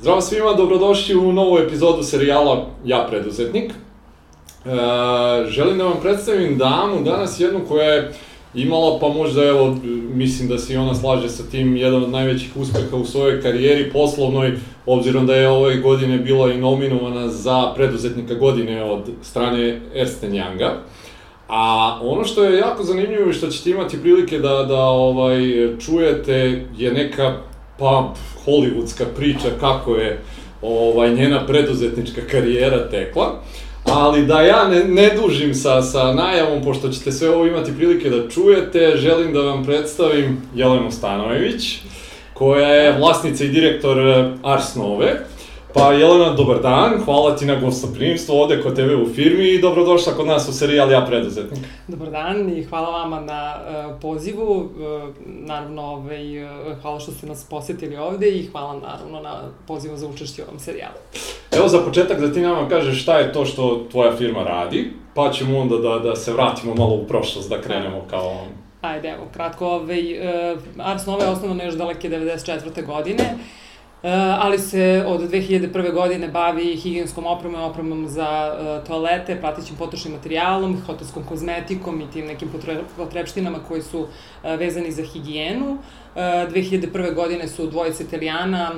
Zdravo svima, dobrodošli u novu epizodu serijala Ja preduzetnik. E, želim da vam predstavim damu danas jednu koja je imala, pa možda evo, mislim da se i ona slaže sa tim, jedan od najvećih uspeha u svojoj karijeri poslovnoj, obzirom da je ove godine bila i nominovana za preduzetnika godine od strane Ersten Younga. A ono što je jako zanimljivo i što ćete imati prilike da, da ovaj, čujete je neka pa hollywoodska priča kako je ovaj, njena preduzetnička karijera tekla. Ali da ja ne, ne dužim sa, sa najavom, pošto ćete sve ovo imati prilike da čujete, želim da vam predstavim Jelenu Stanojević, koja je vlasnica i direktor eh, Ars Nove. Pa Jelena, dobar dan, hvala ti na gostoprimstvu ovde kod tebe u firmi i dobrodošla kod nas u serijal Ja preduzetnik. Dobar dan i hvala vama na uh, pozivu, uh, naravno ovaj, uh, hvala što ste nas posetili ovde i hvala naravno na pozivu za učešće u ovom serijalu. Evo za početak da ti nama kažeš šta je to što tvoja firma radi, pa ćemo onda da, da se vratimo malo u prošlost, da krenemo kao... Ajde, evo, kratko, ovaj, uh, Ars Nova je osnovano još daleke 94. godine. Uh, ali se od 2001. godine bavi higijenskom opremom, opremom za uh, toalete, pratićim potrošnim materijalom, hotelskom kozmetikom i tim nekim potrebštinama koji su uh, vezani za higijenu. Uh, 2001. godine su dvojice italijana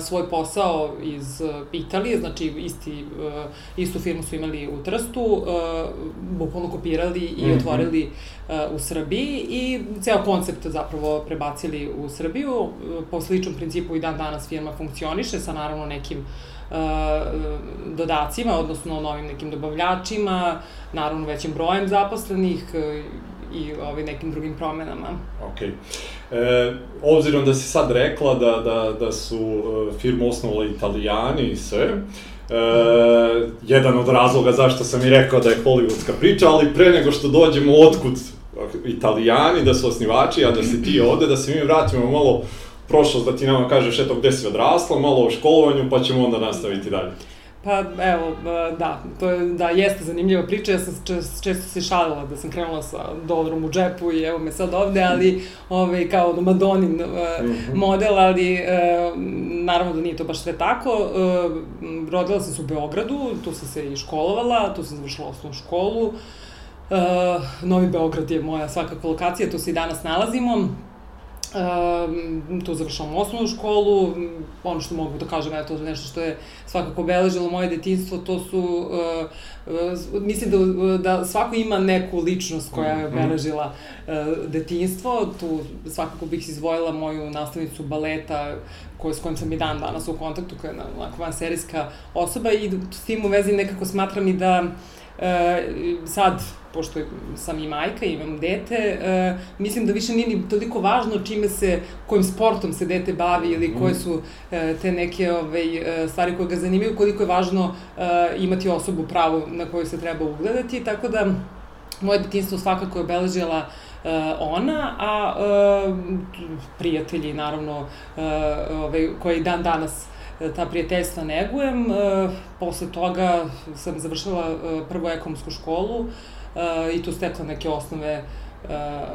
svoj posao iz Italije, znači isti, istu firmu su imali u Trstu, bukvalno kopirali i -hmm. otvorili u Srbiji i ceo koncept zapravo prebacili u Srbiju. Po sličnom principu i dan danas firma funkcioniše sa naravno nekim dodacima, odnosno novim nekim dobavljačima, naravno većim brojem zaposlenih i ovaj, nekim drugim promenama. Ok. E, obzirom da si sad rekla da, da, da su e, firmu osnovali italijani i sve, e, jedan od razloga zašto sam i rekao da je hollywoodska priča, ali pre nego što dođemo otkud italijani, da su osnivači, a da si ti ovde, da se mi vratimo malo prošlost, da ti nama kažeš eto gde si odrasla, malo o školovanju, pa ćemo onda nastaviti dalje. Pa evo, da, to je, da, jeste zanimljiva priča, ja sam čest, često se šalila da sam krenula sa dolarom u džepu i evo me sad ovde, ali ovaj, kao ono Madonin mm -hmm. model, ali uh, naravno da nije to baš sve tako. Uh, rodila sam se u Beogradu, tu sam se i školovala, tu sam završila osnovnu školu. Uh, Novi Beograd je moja svakako lokacija, tu se i danas nalazimo. Um, tu završavam osnovnu školu, ono što mogu da kažem, eto, nešto što je svakako obeležilo moje detinstvo, to su, uh, uh, mislim da, da svako ima neku ličnost koja je mhm. obeležila uh, detinstvo, tu svakako bih izvojila moju nastavnicu baleta, koju, s kojom sam i dan danas u kontaktu, koja je onako van serijska osoba i s tim u vezi nekako smatram i da uh, sad pošto sam i majka i imam dete, e, mislim da više nije ni toliko važno čime se, kojim sportom se dete bavi ili koje su e, te neke ovaj, e, stvari koje ga zanimaju, koliko je važno e, imati osobu pravu na koju se treba ugledati, tako da moje detinstvo svakako je obeležila Uh, ona, a uh, prijatelji, naravno, uh, ovaj, koji dan danas ta prijateljstva negujem. Posle toga sam završila prvu ekonomsku školu, uh, i tu stekla neke osnove uh,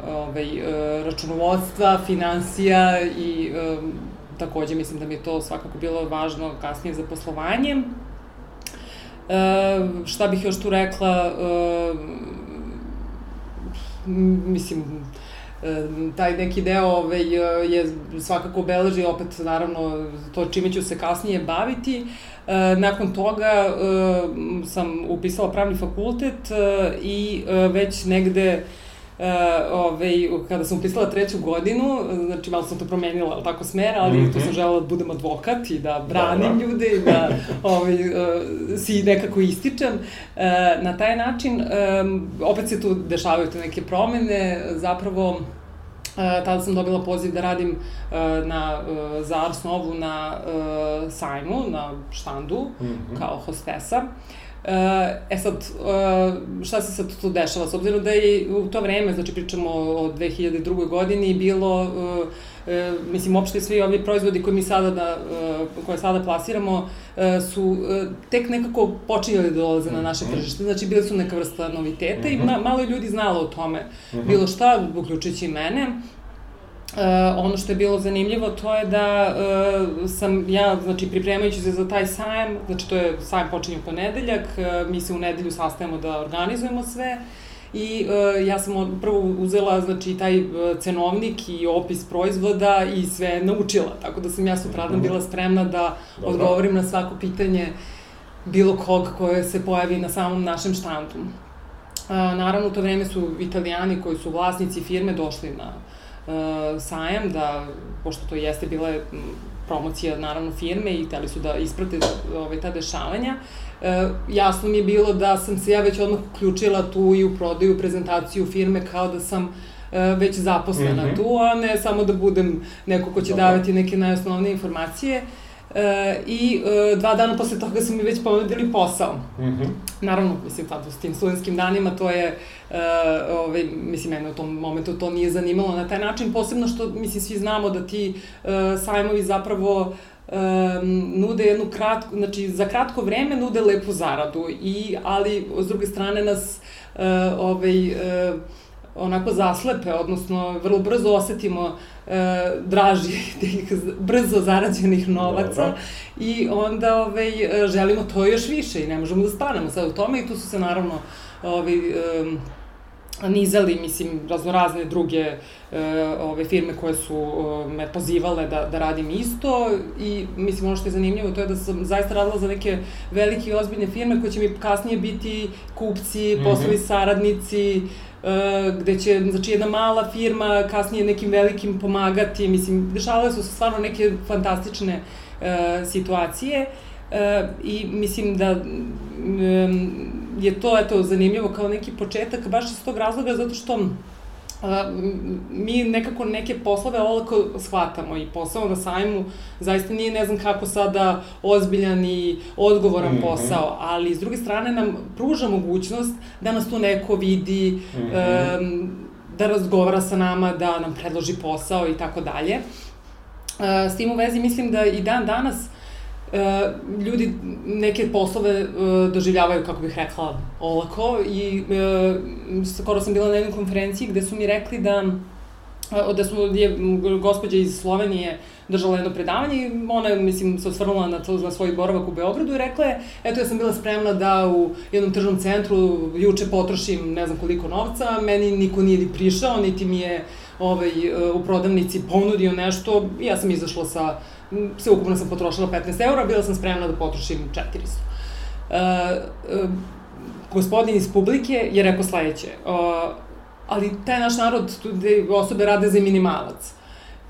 ovaj, uh, računovodstva, financija i um, takođe mislim da mi je to svakako bilo važno kasnije za poslovanje. Uh, šta bih još tu rekla, uh, mislim, taj neki deo ovaj, je svakako obeleži opet naravno to čime ću se kasnije baviti. Uh, E, nakon toga e, sam upisala pravni fakultet e, i već negde Uh, ovaj, kada sam upisala treću godinu, znači malo sam to promenila, tako smer, ali mm -hmm. tu sam želela da budem advokat i da branim Dobro. ljude i da ovaj, uh, si nekako ističem. Uh, na taj način, um, opet se tu dešavaju te neke promene, zapravo E, tada sam dobila poziv da radim uh, na, uh, za Ars Novu na sajmu, na štandu, mm -hmm. kao hostesa. E sad, šta se sad tu dešava? S obzirom da je u to vreme, znači pričamo o 2002. godini, bilo e, mislim, uopšte svi ovi proizvodi koji mi sada da, e, koje sada plasiramo e, su e, tek nekako počinjali da dolaze na naše mhm. tržište. Znači, bile su neka vrsta noviteta mm -hmm. i mhm. ma, malo ljudi znalo o tome. Mm -hmm. Bilo šta, uključujući i mene. Uh, ono što je bilo zanimljivo to je da uh, sam ja, znači pripremajući se za taj sajam, znači to je sajam počinje u ponedeljak, uh, mi se u nedelju sastajemo da organizujemo sve i uh, ja sam prvo uzela znači taj uh, cenovnik i opis proizvoda i sve naučila, tako da sam ja sutradan bila spremna da Dobro. odgovorim na svako pitanje bilo kog koje se pojavi na samom našem štantu. Uh, naravno, u to vreme su italijani koji su vlasnici firme došli na uh, sajam, da, pošto to jeste bila promocija naravno firme i hteli su da isprate ove, ta dešavanja, e, jasno mi je bilo da sam se ja već odmah uključila tu i u prodaju, prezentaciju firme kao da sam e, već zaposlena mm -hmm. tu, a ne samo da budem neko ko će Dobro. davati neke najosnovnije informacije. E, I e, dva dana posle toga su mi već ponudili posao. Mm -hmm. Naravno, mislim, sad s tim studentskim danima to je, e, ovaj, mislim, mene u tom momentu to nije zanimalo na taj način, posebno što, mislim, svi znamo da ti e, sajmovi zapravo um, nude jednu kratku, znači za kratko vreme nude lepu zaradu, i, ali s druge strane nas uh, ovaj, uh, onako zaslepe, odnosno vrlo brzo osetimo e, draži tih brzo zarađenih novaca Dobro. i onda ovaj, želimo to još više i ne možemo da stanemo sad u tome i tu su se naravno ovaj, e, nizali, mislim, raznorazne druge e, ove firme koje su e, me pozivale da, da radim isto i mislim ono što je zanimljivo to je da sam zaista radila za neke velike i ozbiljne firme koje će mi kasnije biti kupci, poslovi mm -hmm. saradnici, e, gde će, znači, jedna mala firma kasnije nekim velikim pomagati, mislim, dešavale su se stvarno neke fantastične e, situacije. E, I mislim da je to eto zanimljivo kao neki početak baš iz tog razloga zato što a, mi nekako neke poslove olako shvatamo i posao na sajmu zaista nije ne znam kako sada ozbiljan i odgovoran mm -hmm. posao, ali s druge strane nam pruža mogućnost da nas tu neko vidi, mm -hmm. um, da razgovara sa nama, da nam predloži posao i tako dalje. S tim u vezi mislim da i dan danas e, ljudi neke poslove e, doživljavaju, kako bih rekla, olako i e, skoro sam bila na jednoj konferenciji gde su mi rekli da e, da su, je gospođa iz Slovenije držala jedno predavanje i ona, mislim, se osvrnula na, to, na svoj boravak u Beogradu i rekla je, eto, ja sam bila spremna da u jednom tržnom centru juče potrošim ne znam koliko novca, meni niko nije ni prišao, niti mi je ovaj, u prodavnici ponudio nešto, ja sam izašla sa sve ukupno sam potrošila 15 eura, bila sam spremna da potrošim 400. Uh, uh, gospodin iz publike je rekao sledeće, uh, ali taj naš narod, tu gde osobe rade za minimalac.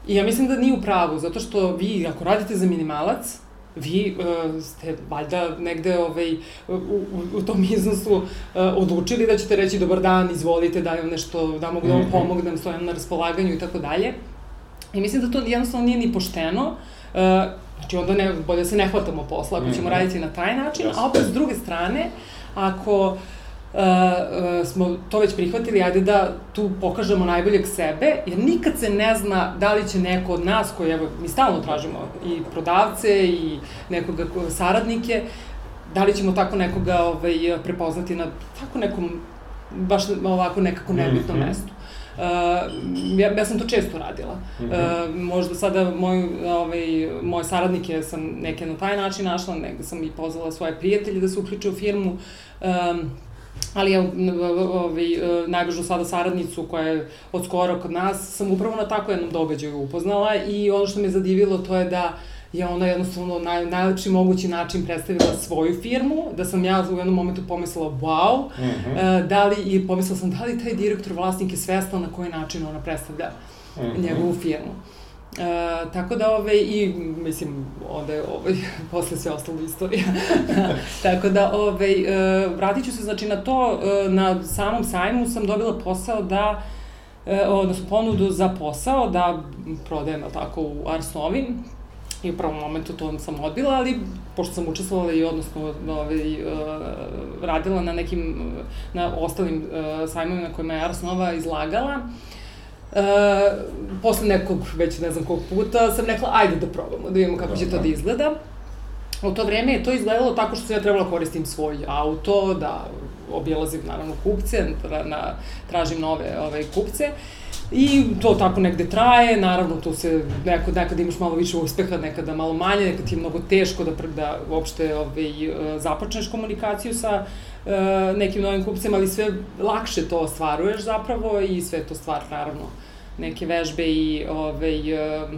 I ja mislim da nije u pravu, zato što vi, ako radite za minimalac, vi uh, ste valjda negde ovaj, u, u, u tom iznosu uh, odlučili da ćete reći dobar dan, izvolite, da vam nešto, da mogu da vam pomognem, stojam na raspolaganju i tako dalje. I mislim da to jednostavno nije ni pošteno, Uh, znači onda ne, bolje se ne hvatamo posla ako ćemo mhm. raditi na taj način, a opet s druge strane, ako uh, uh, smo to već prihvatili, ajde da tu pokažemo najboljeg sebe, jer nikad se ne zna da li će neko od nas, koji evo, mi stalno tražimo i prodavce i nekoga saradnike, da li ćemo tako nekoga ovaj, prepoznati na tako nekom, baš ovako nekako nebitnom mm -hmm. mestu. Uh, ja, ja sam to često radila. Mm -hmm. uh, možda sada moj, ovaj, moje saradnike sam neke na taj način našla, negde sam i pozvala svoje prijatelje da se uključe u firmu. Um, ali ja ovaj, najbližu sada saradnicu koja je od skoro kod nas, sam upravo na tako jednom događaju upoznala i ono što me zadivilo to je da uh, je ona jednostavno na najlepši mogući način predstavila svoju firmu, da sam ja u jednom momentu pomislila wow, uh, da li, i pomislila sam da li taj direktor vlasnik je svestan na koji način ona predstavlja mm -hmm. njegovu firmu. Uh, tako da, ove, i, mislim, onda je, ove, posle sve ostalo istorija. tako da, ove, uh, vratit ću se, znači, na to, uh, na samom sajmu sam dobila posao da, uh, odnosno ponudu za posao, da prodajem, tako, u Arsnovi, i u prvom momentu to sam odbila, ali pošto sam učestvovala i odnosno ovaj, uh, radila na nekim, na ostalim uh, sajmovima na kojima je Ars Nova izlagala, Uh, posle nekog, već ne znam kog puta, sam rekla, ajde da probamo, da vidimo kako će to da izgleda. U to vreme je to izgledalo tako što sam ja trebala da koristim svoj auto, da obilazim naravno kupce, na, tražim nove ove, kupce. I to tako negde traje, naravno tu se nekad, nekad imaš malo više uspeha, nekada malo manje, nekad ti je mnogo teško da, da uopšte ovaj, započneš komunikaciju sa uh, nekim novim kupcima, ali sve lakše to ostvaruješ zapravo i sve to stvar naravno neke vežbe i ovaj, uh,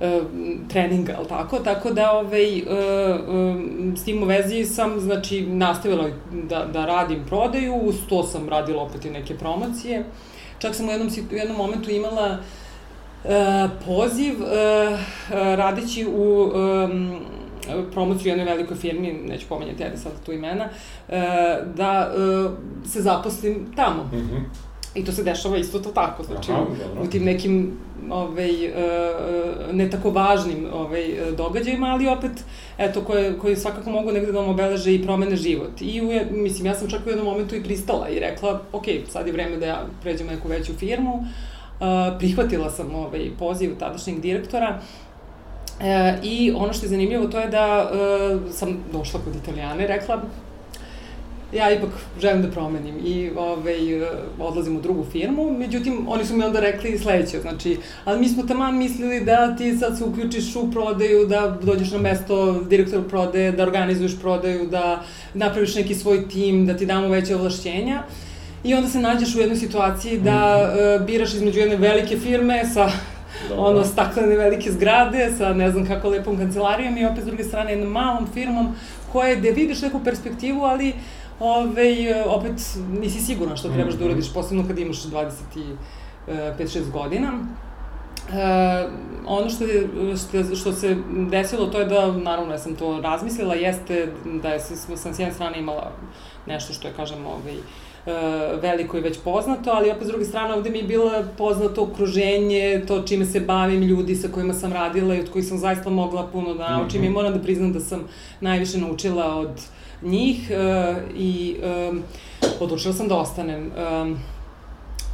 uh, treninga, ali tako? Tako da ovaj, uh, uh, s tim u vezi sam znači, nastavila da, da radim prodaju, uz to sam radila opet i neke promocije. Čak sam u jednom, u jednom momentu imala uh, poziv uh, radeći u um, promociju jednoj velikoj firmi, neću pomenjati ajde sad tu imena, uh, da uh, se zaposlim tamo. Mm -hmm. I to se dešava isto to tako, znači Aha, u, u tim nekim ovaj, uh, ne tako važnim ovaj, događajima, ali opet, eto, koje, koje svakako mogu negde da vam obeleže i promene život. I, u, mislim, ja sam čak u jednom momentu i pristala i rekla, ok, sad je vreme da ja pređem neku veću firmu, prihvatila sam ovaj, poziv tadašnjeg direktora, E, I ono što je zanimljivo to je da e, sam došla kod Italijane, rekla ja ipak želim da promenim i ovaj, odlazim u drugu firmu, međutim, oni su mi onda rekli sledeće, znači, ali mi smo taman mislili da ti sad se uključiš u prodaju, da dođeš na mesto direktora prodaje, da organizuješ prodaju, da napraviš neki svoj tim, da ti damo veće ovlašćenja. I onda se nađeš u jednoj situaciji da uh, biraš između jedne velike firme sa Dobro. ono staklene velike zgrade sa ne znam kako lepom kancelarijom i opet s druge strane jednom malom firmom koje gde vidiš neku perspektivu, ali ove, opet nisi sigurna što trebaš da mhm. uradiš, posebno kad imaš 25-6 godina. E, ono što, je, što, što se desilo, to je da, naravno, ja sam to razmislila, jeste da je, sam s jedne strane imala nešto što je, kažem, ovaj, e, veliko i već poznato, ali opet s druge strane ovde mi je bilo poznato okruženje, to čime se bavim, ljudi sa kojima sam radila i od kojih sam zaista mogla puno da naučim mm -hmm. i moram da priznam da sam najviše naučila od njih uh, i um, odlučila sam da ostanem. Um,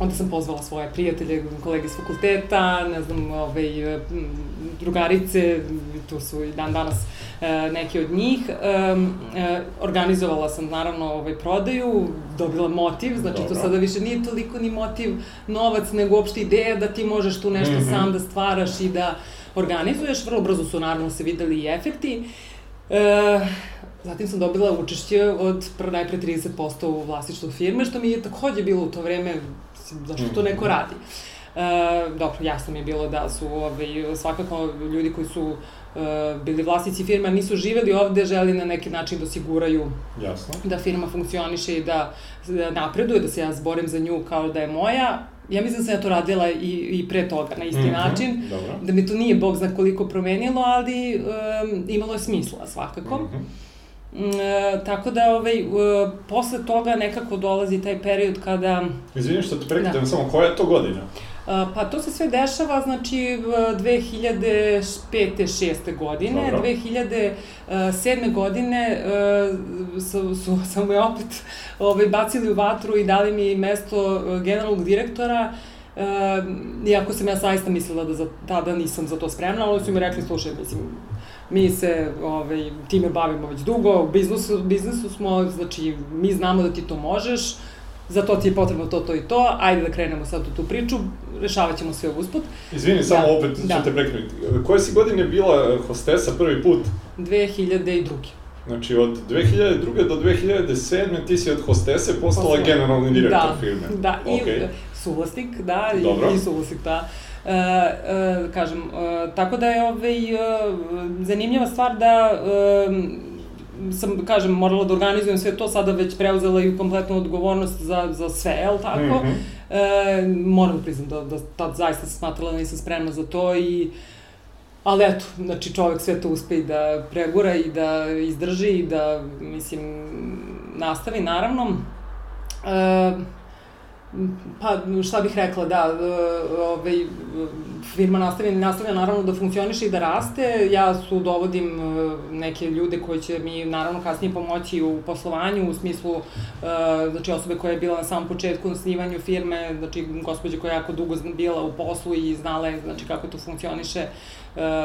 onda sam pozvala svoje prijatelje, kolege iz fakulteta, ne znam, ovaj, drugarice, tu su i dan danas e, neki od njih. E, e, organizovala sam naravno ovaj, prodaju, dobila motiv, znači Dobro. to sada više nije toliko ni motiv novac, nego uopšte ideja da ti možeš tu nešto mm -hmm. sam da stvaraš i da organizuješ. Vrlo brzo su naravno se videli i efekti. E, Zatim sam dobila učešće od pr, najpre 30% u vlasništvu firme, što mi je takođe bilo u to vreme, zašto to neko radi. E, dobro, jasno mi je bilo da su ovaj, svakako ljudi koji su e, bili vlasnici firme, nisu živeli ovde, želi na neki način da osiguraju Jasno. da firma funkcioniše i da, da napreduje, da se ja zborim za nju kao da je moja. Ja mislim da sam ja to radila i, i pre toga na isti mm -hmm, način, dobro. da mi to nije bog zna koliko promenilo, ali um, imalo je smisla svakako. Mm -hmm. Mm, e, tako da, ovaj, e, posle toga nekako dolazi taj period kada... Izvini što te prekitam, da. samo koja je to godina? Uh, pa to se sve dešava, znači, 2005. 6. godine. Dobro. 2007. godine uh, su, su, su me opet ovaj, bacili u vatru i dali mi mesto generalnog direktora iako sam ja saista mislila da za, tada nisam za to spremna, ali su mi rekli, slušaj, mislim, mi se ovaj, time bavimo već dugo, u biznisu, biznisu smo, znači mi znamo da ti to možeš, za to ti je potrebno to, to i to, ajde da krenemo sad u tu priču, rešavat ćemo sve usput. Izvini, da. samo opet da. ću te prekinuti. Koje si godine bila hostesa prvi put? 2002. Znači, od 2002. do 2007. ti si od hostese postala Postala. generalni direktor da, firme. Da, okay. i suvlasnik, da, Dobro. i, i suvlasnik, da. E, e, kažem, e, tako da je ovaj, e, zanimljiva stvar da e, sam, kažem, morala da organizujem sve to, sada već preuzela i kompletnu odgovornost za, za sve, jel tako? Mm -hmm. e, moram da priznam da, da tad zaista sam smatrala da nisam spremna za to i Ali eto, znači čovek sve to uspe i da pregura i da izdrži i da, mislim, nastavi, naravno. E, Pa, šta bih rekla, da, ovaj, firma nastavlja, nastavlja naravno da funkcioniše i da raste. Ja su dovodim uh, neke ljude koji će mi naravno kasnije pomoći u poslovanju, u smislu, uh, znači osobe koja je bila na samom početku na snivanju firme, znači gospođa koja je jako dugo bila u poslu i znala je znači, kako to funkcioniše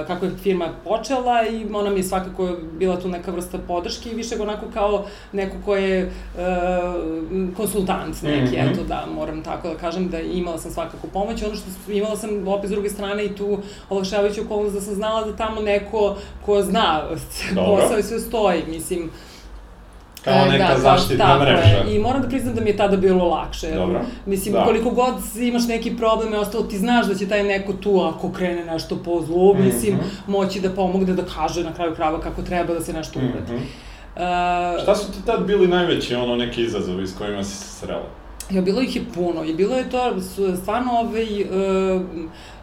kako je firma počela i ona mi je svakako bila tu neka vrsta podrške i više onako kao neko ko je uh, konsultant neki, mm -hmm. eto da, moram tako da kažem da imala sam svakako pomoć. Ono što imala sam opet s druge strane i tu olakšavajuću okolnost da sam znala da tamo neko ko zna posao i sve stoji, mislim, Kao e, neka da, zaštitna tako mreža. Je. I moram da priznam da mi je tada bilo lakše. Dobro. Mislim, da. koliko god imaš neki problem i ostalo, ti znaš da će taj neko tu, ako krene nešto po zlu, mm -hmm. mislim, moći da pomogne da kaže na kraju krava kako treba da se nešto uradi. Mm -hmm. uh, Šta su ti tad bili najveći ono neki izazovi s kojima si se srela? Ja, bilo ih je puno i bilo je to stvarno ovaj, uh,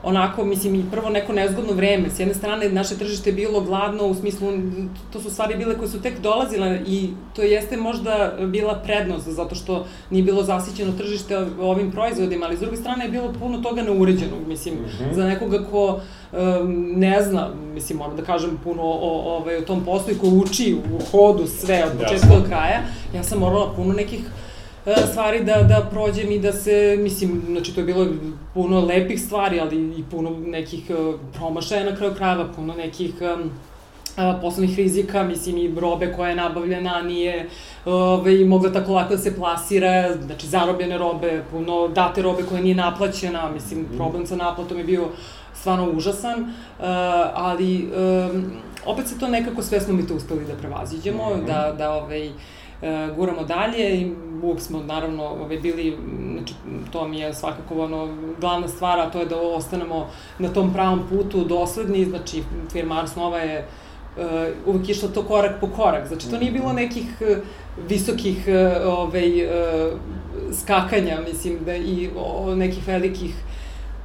onako, mislim, i prvo neko nezgodno vreme. S jedne strane, naše tržište je bilo gladno, u smislu, to su stvari bile koje su tek dolazile i to jeste možda bila prednost, zato što nije bilo zasićeno tržište ovim proizvodima, ali s druge strane je bilo puno toga neuređenog, mislim, mm -hmm. za nekoga ko um, ne zna, mislim, moram da kažem puno o, o, o, o tom poslu i ko uči u hodu sve od početka do kraja, ja sam morala puno nekih E, stvari da, da prođem i da se, mislim, znači to je bilo puno lepih stvari, ali i puno nekih e, promašaja na kraju krajeva, puno nekih um, poslovnih rizika, mislim i robe koja je nabavljena nije ove, mogla tako lako da se plasira, znači zarobljene robe, puno date robe koja nije naplaćena, mislim mhm. problem sa naplatom je bio stvarno užasan, uh, ali um, opet se to nekako sve smo mi to uspeli da prevaziđemo, mm -hmm. da, da ovaj, e, guramo dalje i uvek smo naravno ovaj, bili, znači to mi je svakako ono glavna stvar, a to je da ostanemo na tom pravom putu dosledni, znači firma Ars Nova je uh, uvek išla to korak po korak, znači to nije bilo nekih uh, visokih uh, ovaj, uh, skakanja, mislim, da i o, nekih velikih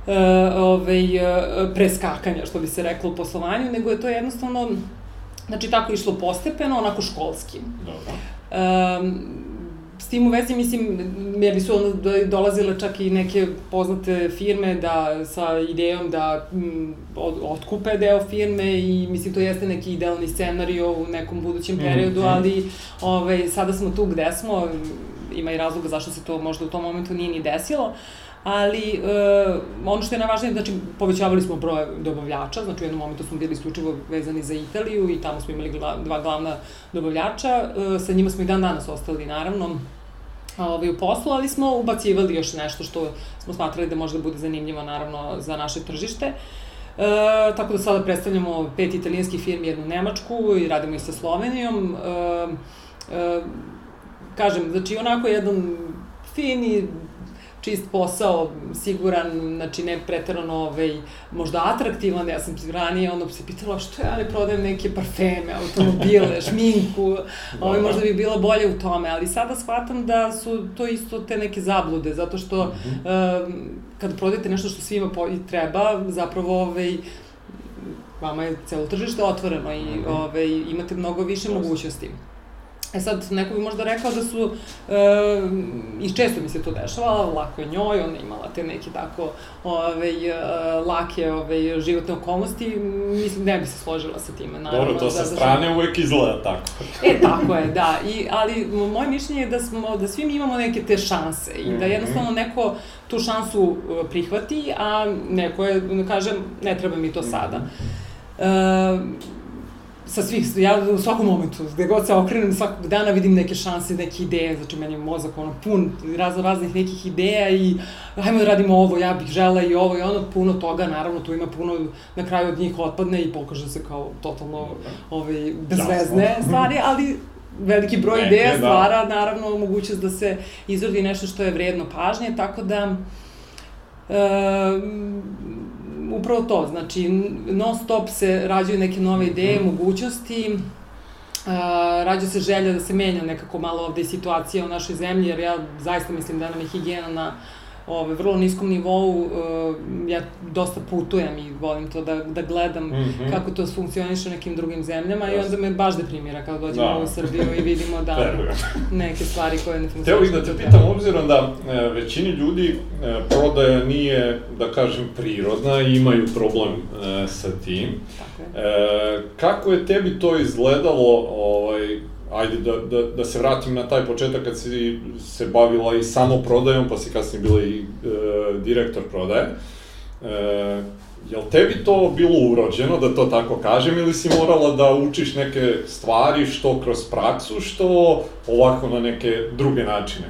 uh, ovaj, uh, preskakanja, što bi se reklo u poslovanju, nego je to jednostavno Znači, tako išlo postepeno, onako školski. Dobro. Um, s tim u vezi, mislim, jer su onda dolazile čak i neke poznate firme da, sa idejom da m, od, otkupe deo firme i mislim to jeste neki idealni scenario u nekom budućem mm, periodu, mm, ali ovaj, sada smo tu gde smo, ima i razloga zašto se to možda u tom momentu nije ni desilo. Uh, ali uh, ono što je najvažnije, znači povećavali smo broj dobavljača, znači u jednom momentu smo bili isključivo vezani za Italiju i tamo smo imali gla, dva glavna dobavljača, uh, sa njima smo i dan danas ostali naravno ovaj, u poslu, ali smo ubacivali još nešto što smo smatrali da može da bude zanimljivo naravno za naše tržište. E, tako da sada predstavljamo pet italijanskih firmi, jednu Nemačku i radimo i sa Slovenijom. E, e, kažem, znači onako jedan fini, čist posao, siguran, znači ne pretarano ovaj, možda atraktivan, ja sam ranije onda se pitala što ja ne prodajem neke parfeme, automobile, šminku, ovaj, možda bi bila bolje u tome, ali sada shvatam da su to isto te neke zablude, zato što mm -hmm. um, kad prodajete nešto što svima treba, zapravo ovaj, vama je celo tržište otvoreno i mm -hmm. ovaj, imate mnogo više mogućnosti. E sad, neko bi možda rekao da su, e, i često mi se to dešava, lako je njoj, ona imala te neke tako ove, e, lake ove, životne okolnosti, mislim, ne bi se složila sa time. Naravno, Dobro, to da, sa da, strane da, uvek izgleda tako. e, tako je, da. I, ali moje mišljenje je da, smo, da svi mi imamo neke te šanse i da mhm. jednostavno neko tu šansu e, prihvati, a neko je, kažem, ne treba mi to sada. E, sa svih, ja u svakom momentu, gde god se okrenem svakog dana vidim neke šanse, neke ideje, znači meni je mozak ono pun razno raznih nekih ideja i hajmo da radimo ovo, ja bih žela i ovo i ono, puno toga, naravno tu ima puno, na kraju od njih otpadne i pokaže se kao totalno ovaj, bezvezne stvari, ali veliki broj Neke, ideja da. stvara naravno mogućnost da se izrodi nešto što je vredno pažnje, tako da e, upravo to, znači non stop se rađaju neke nove ideje, mm. mogućnosti, Uh, rađa se želja da se menja nekako malo ovde situacija u našoj zemlji, jer ja zaista mislim da nam je higijena na ove, vrlo niskom nivou, uh, ja dosta putujem i volim to da, da gledam mm -hmm. kako to funkcioniše u nekim drugim zemljama yes. i onda me baš deprimira kada dođemo da. u Srbiju i vidimo da neke stvari koje ne funkcionišu. Teo bih da te pitam, obzirom da e, većini ljudi e, prodaja nije, da kažem, prirodna i imaju problem e, sa tim. Tako je. E, kako je tebi to izgledalo, ovaj, ajde da, da, da se vratim na taj početak kad si se bavila i samo prodajom, pa si kasnije bila i e, direktor prodaje. E, jel tebi to bilo urođeno, da to tako kažem, ili si morala da učiš neke stvari, što kroz praksu, što ovako na neke druge načine?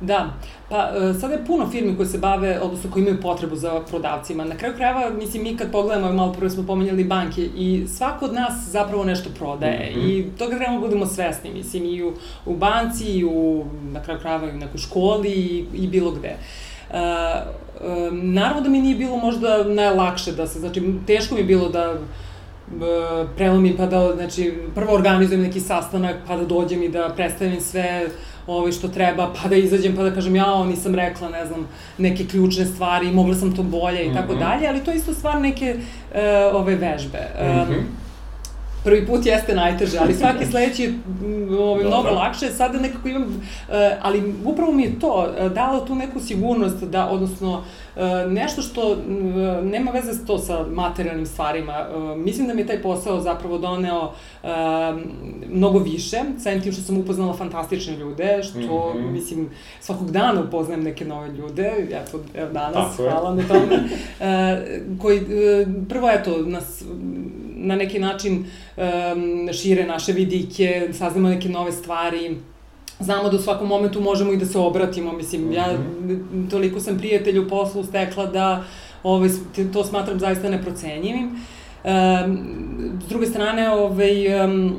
Da, pa e, sada je puno firmi koje se bave, odnosno koji imaju potrebu za prodavcima. Na kraju krajeva, mislim, mi kad pogledamo, malo prvo smo pomenjali banke, i svako od nas zapravo nešto prodaje. Mm -hmm. I toga trebamo budemo svesni, mislim, i u, u banci, i u, na kraju krajeva, i u nekoj školi, i, i bilo gde. Uh, uh, naravno da mi nije bilo možda najlakše da se, znači, teško mi je bilo da prelomim pa da, znači, prvo organizujem neki sastanak, pa da dođem i da predstavim sve ovaj, što treba, pa da izađem, pa da kažem, ja, nisam rekla, ne znam, neke ključne stvari, mogla sam to bolje i tako mhm. dalje, ali to je isto stvar neke uh, ove vežbe. Um, mm -hmm prvi put jeste najteže, ali svaki sledeći je ovaj, mnogo lakše. Sada nekako imam, uh, ali upravo mi je to uh, dalo tu neku sigurnost, da, odnosno uh, nešto što nema veze s to sa materijalnim stvarima. Mislim da mi je taj posao zapravo doneo mnogo više, samim tim što sam upoznala fantastične ljude, što, mm -hmm. mislim, svakog dana upoznajem neke nove ljude, eto, evo danas, Tako hvala na tome, koji, prvo, eto, nas na neki način um, šire naše vidike, saznamo neke nove stvari, znamo da u svakom momentu možemo i da se obratimo, mislim, ja mhm. toliko sam prijatelj u poslu stekla da ovaj, to smatram zaista neprocenjivim. Um, s druge strane, ovaj, um,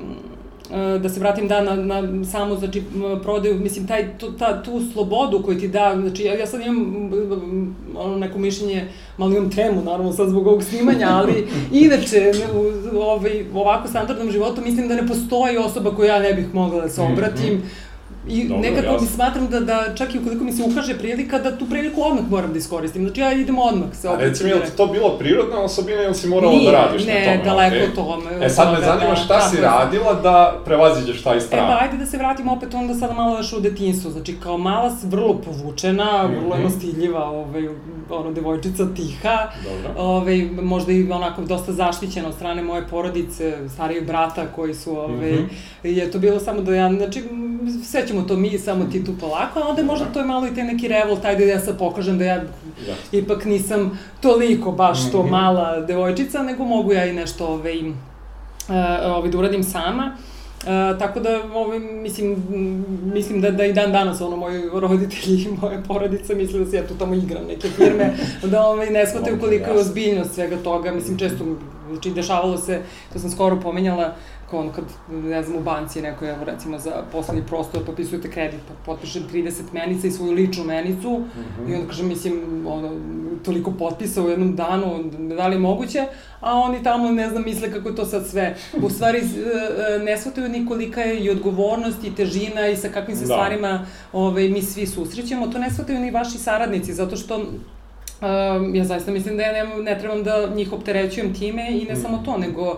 da se vratim da na, na samo znači prodaju mislim taj tu, ta tu slobodu koju ti da znači ja, ja sad imam ono neko mišljenje malo imam tremu naravno sad zbog ovog snimanja ali inače u ovaj ovako standardnom životu mislim da ne postoji osoba koju ja ne bih mogla da se mhm, obratim. mm -hmm I Dobro, nekako jasno. mi smatram da, da čak i ukoliko mi se ukaže prilika, da tu priliku odmah moram da iskoristim. Znači ja idem odmah se obratim. A recimo, je li to bilo prirodna osobina ili si morala Nije, da radiš ne, na tome? Ne, daleko okay. tome. E sad me zanima da, šta si radila da prevaziđeš taj strah. E pa ajde da se vratimo opet onda sada malo još u detinjstvo. Znači kao mala si vrlo povučena, mm -hmm. vrlo stidljiva, ovaj, ono, devojčica tiha, Dobro. ovaj, možda i onako dosta zaštićena od strane moje porodice, starijeg brata koji su, ovaj, mm -hmm. je to bilo samo da ja, znači, sve ćemo to mi, samo ti tu polako, a onda možda to je malo i te neki revolt, ajde da ja sad pokažem da ja ja. ipak nisam toliko baš to mhm. mala devojčica, nego mogu ja i nešto ovaj, uh, ovaj, da uradim sama. Uh, tako da, ovaj, mislim, mislim da, da i dan danas, ono, moji roditelji i moje porodice misle da se ja tu tamo igram neke firme, da ovaj, ne shvataju koliko je ozbiljnost svega toga. Mislim, često, znači, dešavalo se, to sam skoro pomenjala, kao ono kad, ne znam, u banci neko, evo recimo za poslednji prostor potpisujete kredit, pa potpišem 30 menica i svoju ličnu menicu mm -hmm. i onda kažem, mislim, ono, toliko potpisa u jednom danu, da li je moguće, a oni tamo, ne znam, misle kako je to sad sve. U stvari, e, e, ne shvataju ni kolika je i odgovornost i težina i sa kakvim se da. stvarima ovaj, mi svi susrećemo, to ne shvataju ni vaši saradnici, zato što Um, ja zaista mislim da ja ne, ne trebam da njih opterećujem time i ne mm. samo to, nego uh,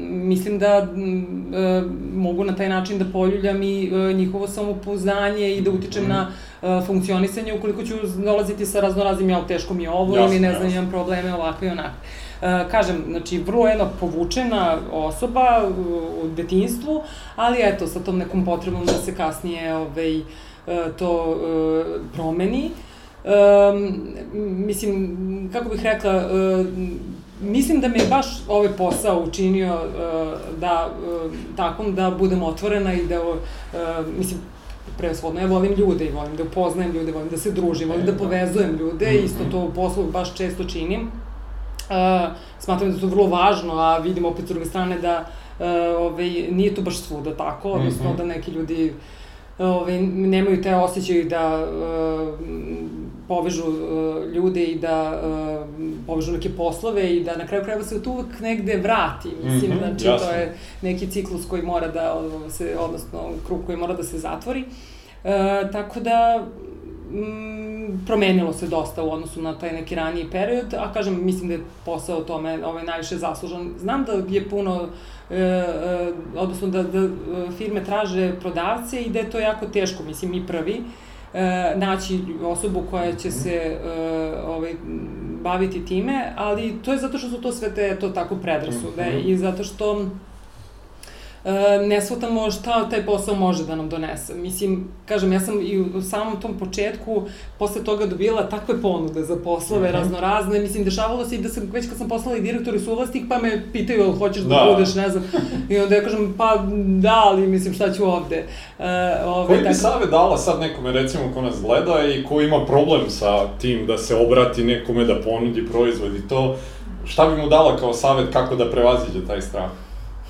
mislim da uh, mogu na taj način da poljuljam i uh, njihovo samopouzdanje i da utičem mm. na uh, funkcionisanje ukoliko ću dolaziti sa raznoraznim, ja teško mi je ovo jasne, ili ne znam, imam probleme ovakve i onakve. Uh, kažem, znači, vrlo jedna povučena osoba u, u detinstvu, ali eto, sa tom nekom potrebom da se kasnije ovaj, to uh, promeni. Um, mislim, kako bih rekla, uh, mislim da mi je baš ovaj posao učinio uh, da, uh, takom da budem otvorena i da, uh, mislim, presvodno, ja volim ljude i volim da upoznajem ljude, volim da se družim, volim da, da povezujem ljude, mm -hmm. isto to u poslu baš često činim. Uh, smatram da je to vrlo važno, a vidim opet s druge strane da uh, ovaj, nije to baš svuda tako, odnosno mm -hmm. da neki ljudi ovaj, nemaju te osjećaje da uh, povežu uh, ljude i da uh, povežu neke poslove i da na kraju krajeva se to uvek negde vrati. Mislim, mm -hmm, znači jasno. to je neki ciklus koji mora da se, odnosno krug koji mora da se zatvori. Uh, tako da, mm, promenilo se dosta u odnosu na taj neki raniji period, a kažem, mislim da je posao tome ovaj, najviše zaslužan. Znam da je puno e, e, odnosno da, da firme traže prodavce i da je to jako teško, mislim, mi prvi, e, naći osobu koja će se e, ovaj, baviti time, ali to je zato što su to sve te, to tako predrasude mm -hmm. i zato što ne shvatamo šta taj posao može da nam donese. Mislim, kažem, ja sam i u samom tom početku posle toga dobila takve ponude za poslove mm -hmm. raznorazne. Mislim, dešavalo se i da sam, već kad sam poslala i direktor i suvlasnik, pa me pitaju, hoćeš da, da budeš, ne znam. I onda ja kažem, pa da, ali mislim, šta ću ovde. Uh, ove, Koji bi tako... savjet dala sad nekome, recimo, ko nas gleda i ko ima problem sa tim da se obrati nekome da ponudi proizvod i to, šta bi mu dala kao savjet kako da prevaziđe taj strah?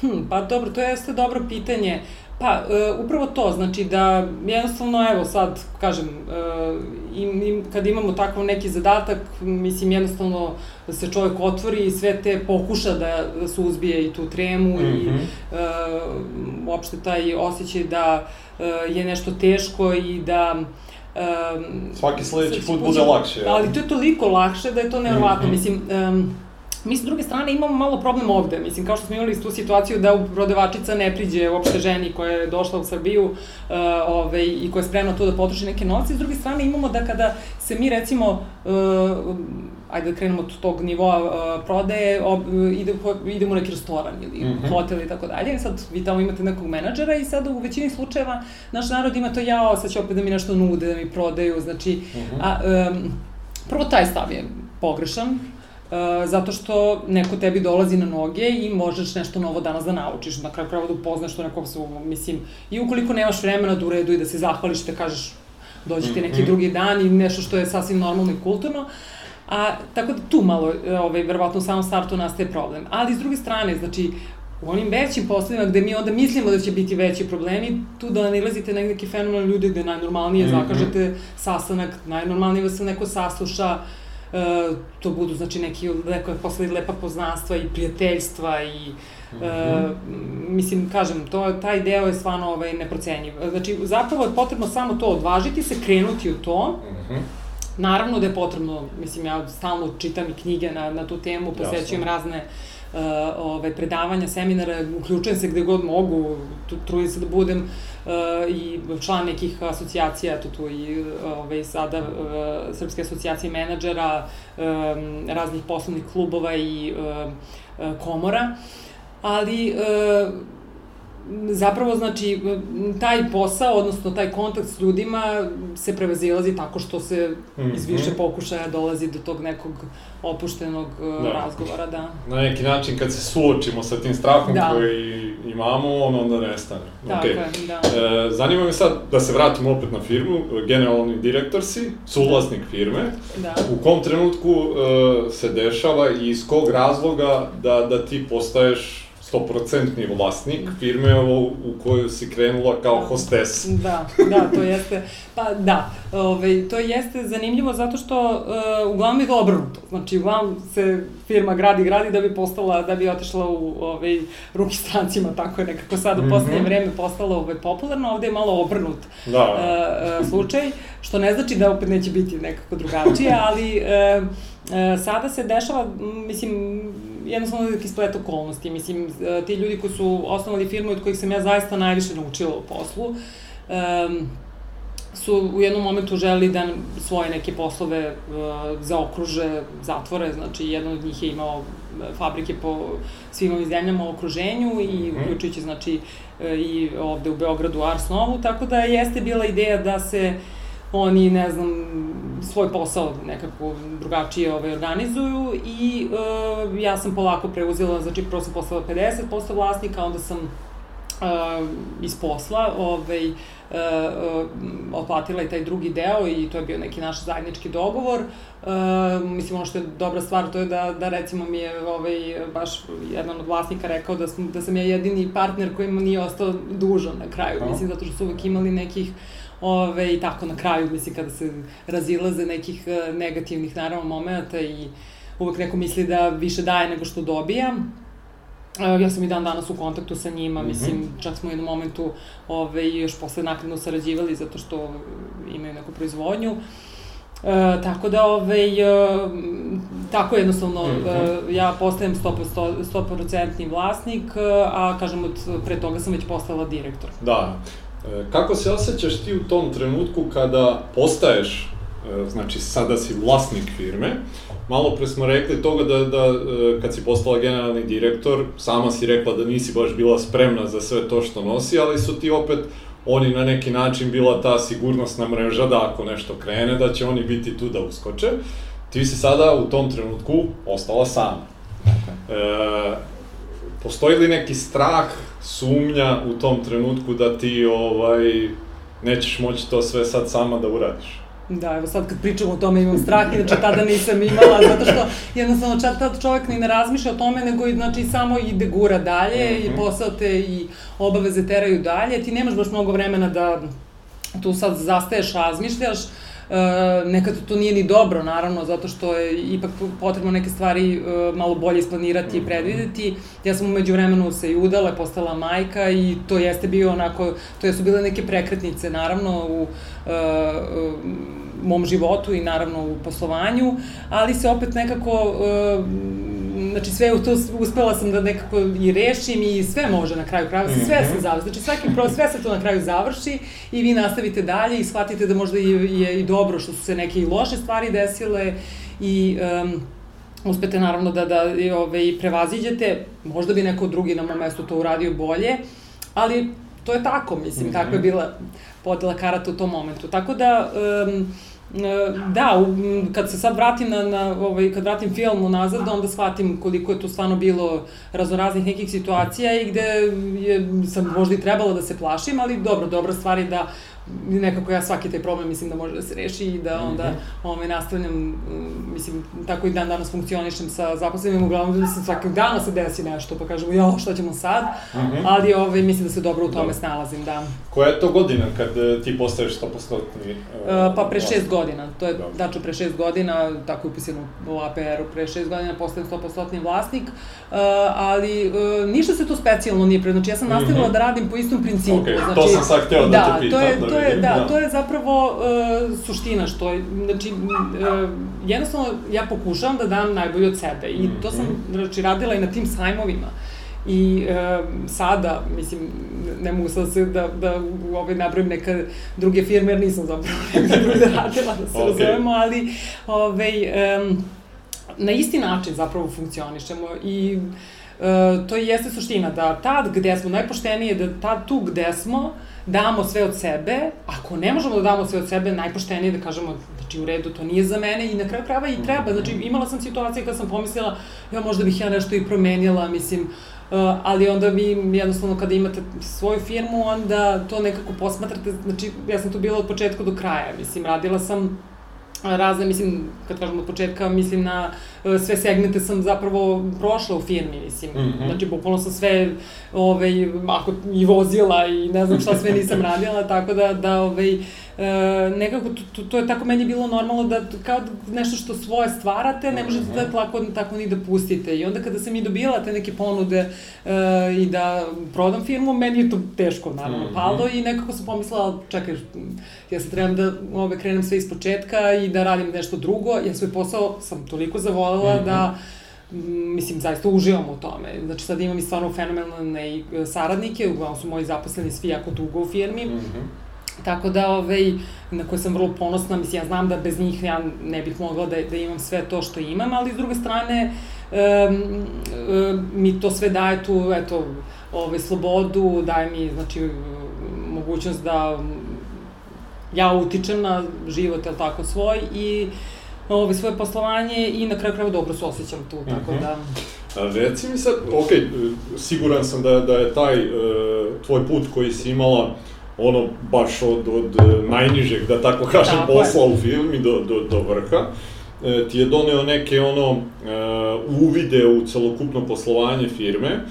Hm, pa dobro, to jeste dobro pitanje. Pa, e, upravo to, znači da jednostavno, evo sad, kažem, e, im, im, kad imamo takav neki zadatak, mislim, jednostavno da se čovek otvori i sve te pokuša da, da se uzbije i tu tremu mm -hmm. i mhm. e, uopšte taj osjećaj da e, je nešto teško i da Um, Svaki sledeći put bude lakše. Ali to je toliko lakše da je to nevjerovatno. Mm -hmm. Mislim, um, Mi s druge strane imamo malo problem ovde, mislim, kao što smo imali tu situaciju da prodavačica ne priđe uopšte ženi koja je došla u Srbiju uh, ove, i koja je spremna tu da potroši neke novce, s druge strane imamo da kada se mi recimo uh, ajde da krenemo od tog nivoa uh, prodaje, ob, ide, idemo u neki restoran ili mm -hmm. hotel i tako dalje, sad vi tamo imate nekog menadžera i sad u većini slučajeva naš narod ima to jao, sad će opet da mi nešto nude, da mi prodaju, znači, mm -hmm. a, um, prvo taj stav je pogrešan, Uh, zato što neko tebi dolazi na noge i možeš nešto novo danas da naučiš, na kraju krajeva da upoznaš to nekog su, mislim, i ukoliko nemaš vremena da u redu i da se zahvališ, da kažeš dođe ti neki mm -hmm. drugi dan i nešto što je sasvim normalno i kulturno, a tako da tu malo, ovaj, verovatno u samom startu nastaje problem. Ali s druge strane, znači, u onim većim poslovima gde mi onda mislimo da će biti veći problemi, tu da nalazite na neki fenomen ljudi gde najnormalnije mm -hmm. zakažete sastanak, najnormalnije vas neko sasluša, to budu znači neki leko, posle lepa poznanstva i prijateljstva i Mm -hmm. e, mislim, kažem, to, taj deo je stvarno ovaj, neprocenjiv. Znači, zapravo je potrebno samo to odvažiti se, krenuti u to. Mm -hmm. Naravno da je potrebno, mislim, ja stalno čitam i knjige na, na tu temu, posećujem razne uh, ovaj, predavanja, seminara, uključujem se gde god mogu, trudim se da budem uh, i član nekih asocijacija, tu tu i ovaj, sada uh, Srpske asocijacije menadžera, um, raznih poslovnih klubova i uh, komora, ali uh, zapravo, znači, taj posao, odnosno taj kontakt s ljudima se prevazilazi tako što se mm -hmm. iz više pokušaja dolazi do tog nekog opuštenog e, da. razgovora, da. Na neki način kad se suočimo sa tim strahom da. koji imamo, on onda nestane. Tako okay. je, da. E, zanima me sad da se vratimo opet na firmu, generalni direktor si, suvlasnik firme. Da. U kom trenutku e, se dešava i iz kog razloga da, da ti postaješ 100% vlasnik firme u, u koju si krenula kao da. hostes. Da, da, to jeste, pa da, ove, ovaj, to jeste zanimljivo zato što uh, uglavnom je to obrnuto. Znači, uglavnom se firma gradi, gradi da bi postala, da bi otišla u ove, ovaj, ruki strancima, tako je nekako sad u mm -hmm. poslednje vreme postala ove, ovaj, popularno, ovde je malo obrnut da. uh, uh, slučaj, što ne znači da opet neće biti nekako drugačije, ali uh, uh, sada se dešava, mislim, jednostavno neki splet okolnosti. Mislim, e, ti ljudi koji su osnovali firmu od kojih sam ja zaista najviše naučila u poslu, um, su u jednom momentu želi da svoje neke poslove uh, zaokruže, zatvore, znači jedan od njih je imao fabrike po svim ovim zemljama u okruženju i mhm. uključujući znači i ovde u Beogradu Arsnovu, tako da jeste bila ideja da se uh, oni, ne znam, svoj posao nekako drugačije ovaj, organizuju i uh, ja sam polako preuzela, znači prvo sam postala 50% vlasnika, onda sam uh, iz posla ovaj, uh, uh, otplatila i taj drugi deo i to je bio neki naš zajednički dogovor. Uh, mislim, ono što je dobra stvar, to je da, da recimo mi je ovaj, baš jedan od vlasnika rekao da sam, da sam ja jedini partner koji nije ostao dužan na kraju. Mislim, zato što su uvek imali nekih Ove, I tako na kraju, mislim, kada se razilaze nekih e, negativnih, naravno, momenta i uvek neko misli da više daje nego što dobija. E, ja sam i dan danas u kontaktu sa njima, mm -hmm. mislim, čak smo u jednom momentu ove, još posle nakredno sarađivali zato što imaju neku proizvodnju. E, tako da, ovaj, e, tako jednostavno, mm -hmm. e, ja postajem 100%, 100% vlasnik, e, a kažem, od, pre toga sam već postala direktor. Da. E, kako se osjećaš ti u tom trenutku kada postaješ, e, znači sada si vlasnik firme, malo pre smo rekli toga da, da e, kad si postala generalni direktor, sama si rekla da nisi baš bila spremna za sve to što nosi, ali su ti opet oni na neki način bila ta sigurnosna mreža da ako nešto krene, da će oni biti tu da uskoče. Ti si sada u tom trenutku ostala sama. Okay. E, postoji li neki strah, sumnja u tom trenutku da ti ovaj, nećeš moći to sve sad sama da uradiš? Da, evo sad kad pričamo o tome imam strah, inače tada nisam imala, zato što jednostavno čak tad čovjek ni ne razmišlja o tome, nego znači samo ide gura dalje mm -hmm. i mhm. posao te i obaveze teraju dalje, ti nemaš baš mnogo vremena da tu sad zastaješ, razmišljaš, nekad to nije ni dobro, naravno, zato što je ipak potrebno neke stvari e, malo bolje isplanirati i mhm. predvideti. Ja sam umeđu vremenu se i udala, postala majka i to jeste bio onako, to su bile neke prekretnice, naravno, u e, mom životu i naravno u poslovanju, ali se opet nekako znači sve to uspela sam da nekako i rešim i sve može na kraju krajeva, sve se mhm. završi. Znači svaki pro, sve se to na kraju završi i vi nastavite dalje i shvatite da možda je, je i dobro što su se neke i loše stvari desile i um, uspete naravno da, da ove, ovaj, prevaziđete, možda bi neko drugi na mom mestu to uradio bolje, ali to je tako, mislim, mm -hmm. takva je bila podela karata u tom momentu. Tako da, um, Da, kad se sad vratim na, na ovaj, kad vratim film unazad, onda shvatim koliko je tu stvarno bilo raznoraznih nekih situacija i gde je, sam možda i trebala da se plašim, ali dobro, dobra stvar je da nekako ja svaki taj problem mislim da može da se reši i da onda mm -hmm. ovaj, nastavljam, mislim, tako i dan danas funkcionišem sa zaposlenim, uglavnom da se svakog dana se desi nešto, pa kažemo, jo, šta ćemo sad, mm -hmm. ali ovaj, mislim da se dobro u tome da. snalazim, da. Koja je to godina kad e, ti postaješ 100%? Uh, uh, pa pre šest godina, to je, da. daču pre šest godina, tako je upisano u APR-u, pre šest godina postajem 100% vlasnik, uh, ali uh, ništa se to specijalno nije pre, znači ja sam nastavila mm -hmm. da radim po istom principu. Okay, znači, to sam sad hteo da, da te pitam. To je, da to je, da, da, to je zapravo uh, suština, što je, znači, uh, jednostavno ja pokušavam da dam najbolje od sebe i to sam, mhm. znači, radila i na tim sajmovima. I e, sada, mislim, ne mogu sad se da, da ovaj, nabrojim neke druge firme, jer nisam zapravo neke druge radila, da se okay. razumemo, ali ovaj, e, na isti način zapravo funkcionišemo i e, to jeste suština, da tad gde smo najpoštenije, da tad tu gde smo, damo sve od sebe, ako ne možemo da damo sve od sebe, najpoštenije da kažemo, znači u redu, to nije za mene i na kraju krava i treba, znači imala sam situacije kad sam pomislila, ja možda bih ja nešto i promenila, mislim, uh, ali onda vi jednostavno kada imate svoju firmu, onda to nekako posmatrate, znači ja sam tu bila od početka do kraja, mislim, radila sam razne, mislim, kad kažem od početka, mislim na e, sve segmente sam zapravo prošla u firmi, mislim. Mm -hmm. Znači, bukvalno sam sve, ovaj, ako i vozila i ne znam šta sve nisam radila, tako da, da ovaj, e, nekako to, to je tako meni bilo normalno da kao nešto što svoje stvarate, ne možete da tako, tako ni da pustite. I onda kada sam i dobila te neke ponude e, i da prodam firmu, meni je to teško naravno mhm. palo i nekako sam pomislila, čekaj, ja se trebam da ove, krenem sve iz početka i da radim nešto drugo, ja svoj posao sam toliko zavolela mm -hmm. da mislim, zaista uživam u tome. Znači, sad imam i stvarno fenomenalne saradnike, uglavnom su moji zaposleni svi jako dugo u firmi. Mm -hmm Tako da, ovaj, na koje sam vrlo ponosna, mislim, ja znam da bez njih ja ne bih mogla da, da imam sve to što imam, ali s druge strane, um, um, mi to sve daje tu, eto, ovaj, slobodu, daje mi, znači, mogućnost da ja utičem na život, jel tako, svoj i ovaj, svoje poslovanje i na kraju kraju dobro se osjećam tu, tako mm -hmm. da... A reci mi sad, ok, siguran sam da, da je taj uh, tvoj put koji si imala ono baš od, od e, najnižeg, da tako kažem, tako posla je. u filmi do, do, do vrha, e, ti je doneo neke ono e, uvide u celokupno poslovanje firme.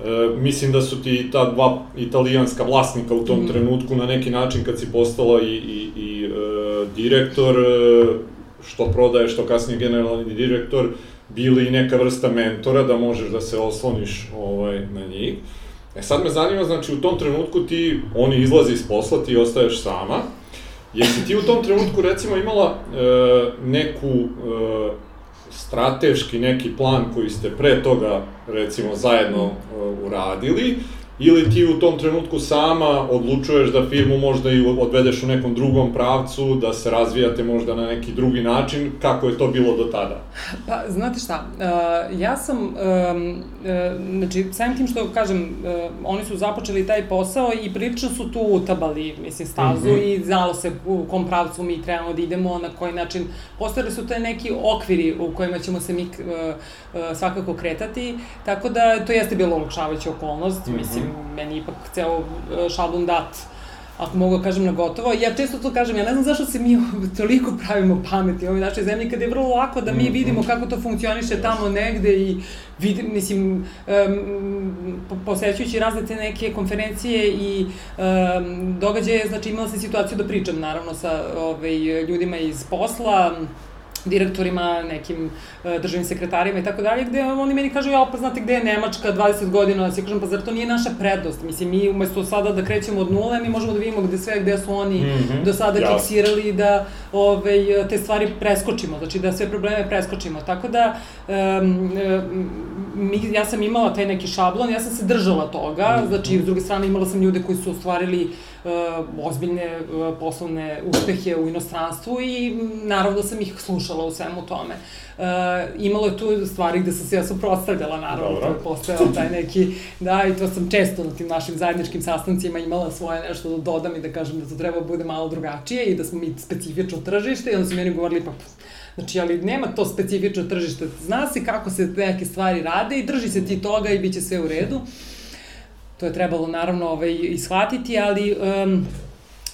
E, mislim da su ti ta dva italijanska vlasnika u tom mm. trenutku na neki način kad si postala i, i, i e, direktor, e, što prodaje, što kasnije generalni direktor, bili i neka vrsta mentora da možeš da se osloniš ovaj, na njih. E sad me zanima, znači u tom trenutku ti, oni izlazi iz posla, ti ostaješ sama, Jesi ti u tom trenutku recimo imala e, neku e, strateški neki plan koji ste pre toga recimo zajedno e, uradili ili ti u tom trenutku sama odlučuješ da firmu možda i odvedeš u nekom drugom pravcu, da se razvijate možda na neki drugi način, kako je to bilo do tada? Pa, znate šta, uh, ja sam, um, uh, znači, samim tim što kažem, uh, oni su započeli taj posao i prilično su tu utabali, mislim, stazu mm -hmm. i znalo se u kom pravcu mi trebamo da idemo, na koji način, postojali su te neki okviri u kojima ćemo se mi uh, uh, svakako kretati, tako da to jeste bilo olakšavajuća okolnost, mm -hmm. mislim, meni ipak ceo e, šablon dat ako mogu da kažem na gotovo. Ja često to kažem, ja ne znam zašto se mi toliko pravimo pameti u ovoj našoj zemlji, kada je vrlo lako da mi mhm. vidimo kako to funkcioniše tamo negde i vidim, mislim, um, posećujući razne te neke konferencije i um, događaje, znači imala sam situaciju da pričam naravno sa ovaj, ljudima iz posla, direktorima, nekim uh, državnim sekretarima i tako dalje, gde oni meni kažu, ja, pa znate gde je Nemačka 20 godina, ja kažem, pa zar to nije naša prednost? Mislim, mi umesto sada da krećemo od nule, mi možemo da vidimo gde sve, gde su oni mm -hmm. do sada ja. fiksirali da ove, te stvari preskočimo, znači da sve probleme preskočimo. Tako da, um, mi, ja sam imala taj neki šablon, ja sam se držala toga, mm -hmm. znači, s druge strane imala sam ljude koji su ostvarili uh, ozbiljne uh, poslovne uspehe u inostranstvu i naravno da sam ih slušala u svemu tome. Uh, imalo je tu stvari gde sam se ja suprostavljala, naravno, to je postojao taj neki, da, i to sam često na tim našim zajedničkim sastancima imala svoje nešto da dodam i da kažem da to treba da bude malo drugačije i da smo mi specifično tržište i onda su meni govorili, pa Znači, ali nema to specifično tržište. Zna se kako se neke stvari rade i drži se ti toga i bit će sve u redu. To je trebalo naravno ovaj, ishvatiti, ali um,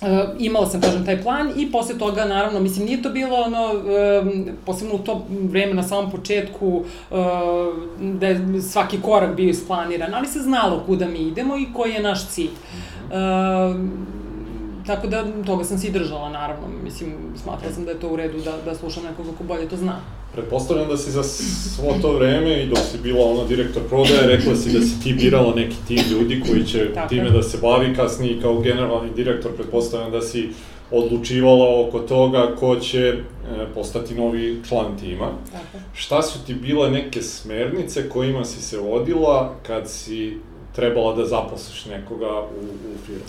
Uh, imala sam, kažem, taj plan i posle toga, naravno, mislim, nije to bilo ono, um, posebno u to vreme na samom početku, uh, da je svaki korak bio isplaniran, ali se znalo kuda mi idemo i koji je naš cilj. Uh, tako da, toga sam se i držala, naravno. Mislim, smatrala sam da je to u redu da, da slušam nekoga ko bolje to zna. Pretpostavljam da si za svo to vreme i dok si bila ona direktor prodaje, rekla si da si ti birala neki tim ljudi koji će Tako. time da se bavi kasnije kao generalni direktor, pretpostavljam da si odlučivala oko toga ko će e, postati novi član tima. Tako. Šta su ti bile neke smernice kojima si se vodila kad si trebala da zaposliš nekoga u, u firmu?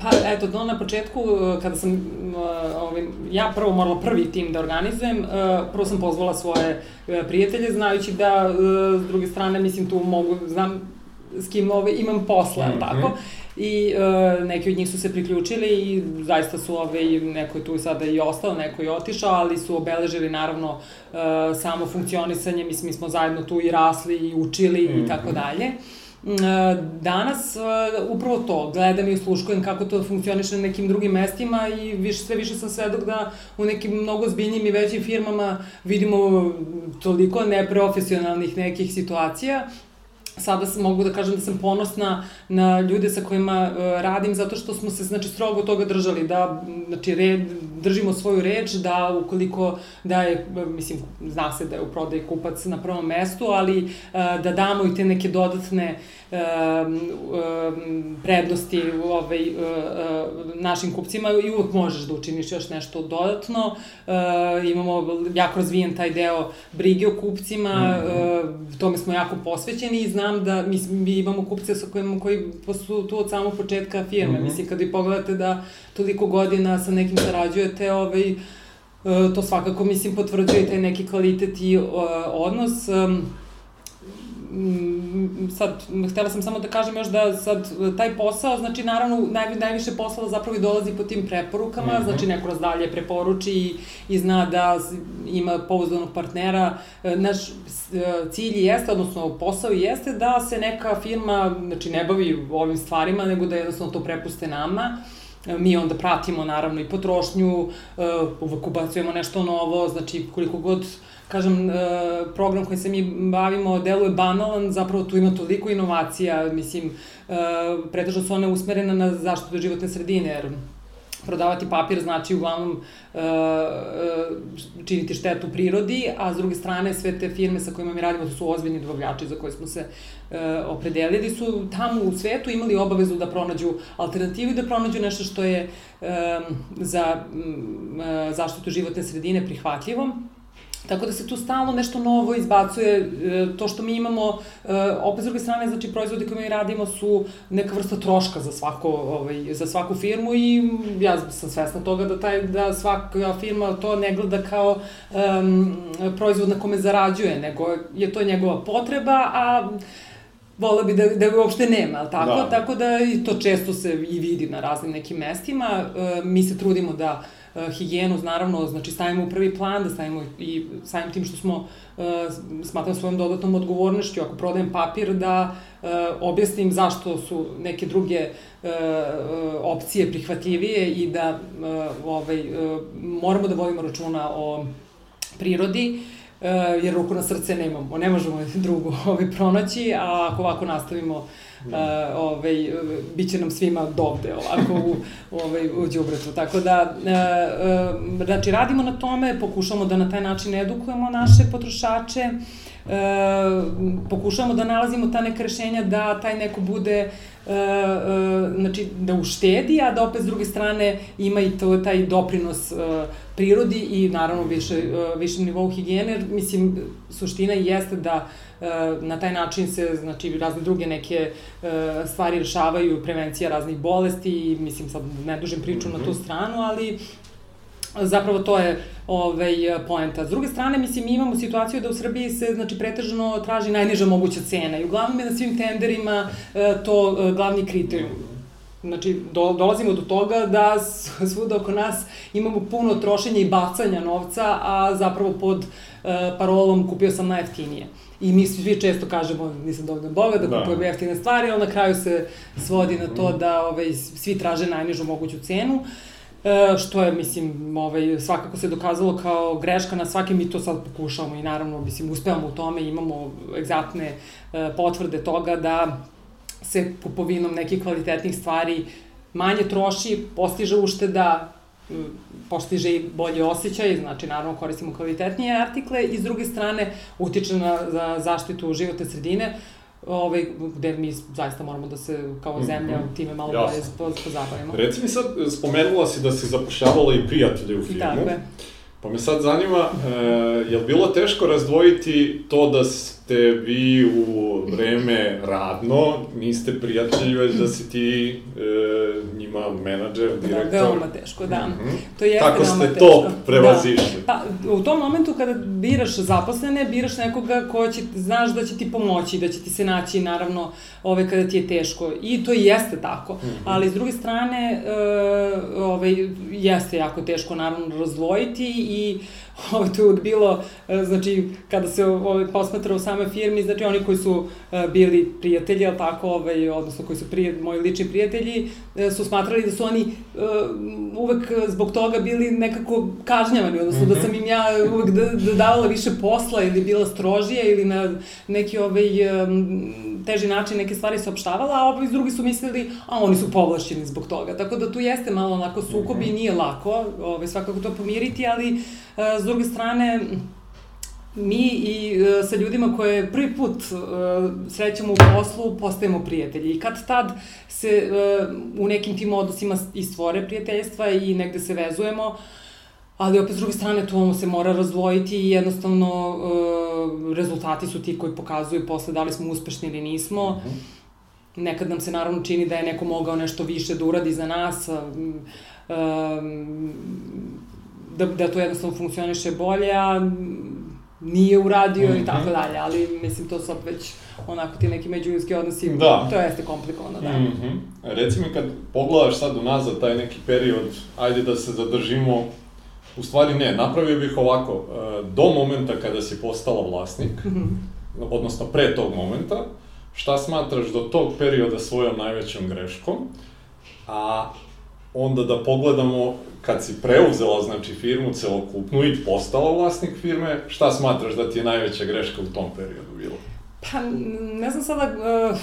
Pa, eto, to na početku, uh, kada sam, uh, ovaj, ja prvo morala prvi tim da organizujem, uh, prvo sam pozvala svoje prijatelje, znajući da, s druge strane, mislim, tu mogu, znam s kim ove, ovaj, imam posla, mm -hmm. tako? I neki od njih su se priključili i zaista su ove, ovaj, neko je tu sada i ostao, neko je otišao, ali su obeležili naravno samo funkcionisanje, mislim, mi smo zajedno tu i rasli i učili mm -hmm. i tako dalje. Danas upravo to, gledam i usluškujem kako to funkcioniše na nekim drugim mestima i više, sve više sam svedok da u nekim mnogo zbiljnim i većim firmama vidimo toliko neprofesionalnih nekih situacija sada mogu da kažem da sam ponosna na ljude sa kojima uh, radim zato što smo se znači strogo toga držali da znači red, držimo svoju reč da ukoliko da je mislim zna se da je u prodaji kupac na prvom mestu ali uh, da damo i te neke dodatne uh, prednosti ovaj uh, uh, našim kupcima i uvek možeš da učiniš još nešto dodatno uh, imamo jako razvijen taj deo brige o kupcima mm -hmm. uh, tome smo jako posvećeni i znam da mi, mi imamo kupce sa kojima koji su tu od samog početka firme. Mm -hmm. Mislim, kada i pogledate da toliko godina sa nekim sarađujete, ovaj, e, to svakako, mislim, potvrđuje taj neki kvalitet i odnos. Um, sad, htela sam samo da kažem još da sad taj posao, znači naravno naj, najviše posla zapravo i dolazi po tim preporukama, mm -hmm. znači neko razdalje preporuči i, i zna da ima pouzdanog partnera. E, naš e, cilj jeste, odnosno posao jeste da se neka firma, znači ne bavi ovim stvarima, nego da jednostavno to prepuste nama e, mi onda pratimo naravno i potrošnju, uvek ubacujemo nešto novo, znači koliko god uh, kažem, e, program koji se mi bavimo deluje banalan, zapravo tu ima toliko inovacija, mislim, e, pretežno su one usmerene na zaštitu životne sredine, jer prodavati papir znači uglavnom uh, činiti štetu prirodi, a s druge strane sve te firme sa kojima mi radimo, to su ozbiljni dobavljači za koje smo se opredelili, su tamo u svetu imali obavezu da pronađu alternativu i da pronađu nešto što je za zaštitu životne sredine prihvatljivo Tako da se tu stalno nešto novo izbacuje, e, to što mi imamo, e, opet s druge strane, znači proizvode koje mi radimo su neka vrsta troška za, svako, ovaj, za svaku firmu i ja sam svesna toga da, taj, da svaka firma to ne gleda kao um, proizvod na kome zarađuje, nego je to njegova potreba, a vola bi da, da ga uopšte nema, ali tako? Da. Tako da i to često se i vidi na raznim nekim mestima. E, mi se trudimo da uh, higijenu, naravno, znači stavimo u prvi plan, da stavimo i samim tim što smo, uh, smatram svojom dodatnom odgovornošću, ako prodajem papir, da uh, objasnim zašto su neke druge opcije prihvatljivije i da ovaj, moramo da vodimo računa o prirodi, jer ruku na srce nemamo, ne možemo drugu ovaj, pronaći, a ako ovako nastavimo uh, Uh, ovaj, bit će nam svima dovde ovako u, ovaj, u džubretu. Tako da, uh, uh, znači, radimo na tome, pokušamo da na taj način edukujemo naše potrošače, uh, pokušamo da nalazimo ta neka rešenja da taj neko bude uh, uh, znači da uštedi, a da opet s druge strane ima i to, taj doprinos uh, prirodi i naravno više, uh, višem nivou higijene. Mislim, suština jeste da E, na taj način se, znači, razne druge neke e, stvari rešavaju, prevencija raznih bolesti i, mislim, sad ne dužem priču mm -hmm. na tu mhm. stranu, ali zapravo to je ovaj, poenta. S druge strane, mislim, mi imamo situaciju da u Srbiji se, znači, pretežno traži najniža moguća cena i uglavnom je na svim tenderima e, to glavni kriterijum. Znači, do, dolazimo do toga da svuda oko nas imamo puno trošenja i bacanja novca, a zapravo pod parolom kupio sam najjeftinije. I mi svi često kažemo, nisam dovoljno boga, da, da. kupujem jeftine stvari, ali na kraju se svodi na to da ovaj, svi traže najnižu moguću cenu. E, što je, mislim, ovaj, svakako se dokazalo kao greška na svake, mi to sad pokušavamo i naravno, mislim, uspevamo u tome, imamo egzaktne e, potvrde toga da se kupovinom nekih kvalitetnih stvari manje troši, postiže ušteda, postiže i bolje osjećaj, znači naravno koristimo kvalitetnije artikle i s druge strane utiče na za zaštitu životne sredine, ovaj, gde mi zaista moramo da se kao mhm. zemlja mm -hmm. time malo bolje pozabavimo. Reci mi sad, spomenula si da si zapošljavala i prijatelje u filmu. Tako je. Pa me sad zanima, e, je li bilo teško razdvojiti to da ste vi u vreme radno, niste prijatelji, već da si ti e, njima menadžer, da, direktor? Da, veoma teško, da. Mm -hmm. To jeste Kako ste to prevazišli? Da. Pa, u tom momentu kada biraš zaposlene, biraš nekoga ko će, znaš da će ti pomoći, da će ti se naći, naravno, ove, kada ti je teško. I to i jeste tako. Mm -hmm. Ali, s druge strane, e, ove, jeste jako teško, naravno, razdvojiti i ovo to je bilo, e, znači, kada se ovaj, posmatra u same firmi, znači oni koji su e, bili prijatelji, ali tako, ovaj, odnosno koji su prije, moji lični prijatelji, e, su smatrali da su oni uvek zbog toga bili nekako kažnjavani, odnosno mm -hmm. da sam im ja uvek da, da davala više posla ili bila strožija ili na neki ovaj, teži način neke stvari saopštavala, a ovi drugi su mislili, a oni su povlašćeni zbog toga. Tako da tu jeste malo onako sukob mm -hmm. i nije lako ovaj, svakako to pomiriti, ali s druge strane, mi i uh, sa ljudima koje prvi put uh, srećemo u poslu postajemo prijatelji i kad tad se uh, u nekim tim odnosima i stvore prijateljstva i negde se vezujemo, ali opet s druge strane to se mora razdvojiti i jednostavno uh, rezultati su ti koji pokazuju posle da li smo uspešni ili nismo. Mm -hmm. Nekad nam se naravno čini da je neko mogao nešto više da uradi za nas, um, da, da to jednostavno funkcioniše bolje, a nije uradio mm -hmm. i tako mhm. dalje, ali mislim to sad već onako ti neki međuljudski odnosi, da. to jeste komplikovano, da. Mm -hmm. Reci mi kad pogledaš sad unazad taj neki period, ajde da se zadržimo, u stvari ne, napravio bih ovako, e, do momenta kada si postala vlasnik, mm -hmm. odnosno pre tog momenta, šta smatraš do tog perioda svojom najvećom greškom, a onda da pogledamo kad si preuzela znači firmu celokupnu i postala vlasnik firme, šta smatraš da ti je najveća greška u tom periodu bila? Pa, ne znam sada,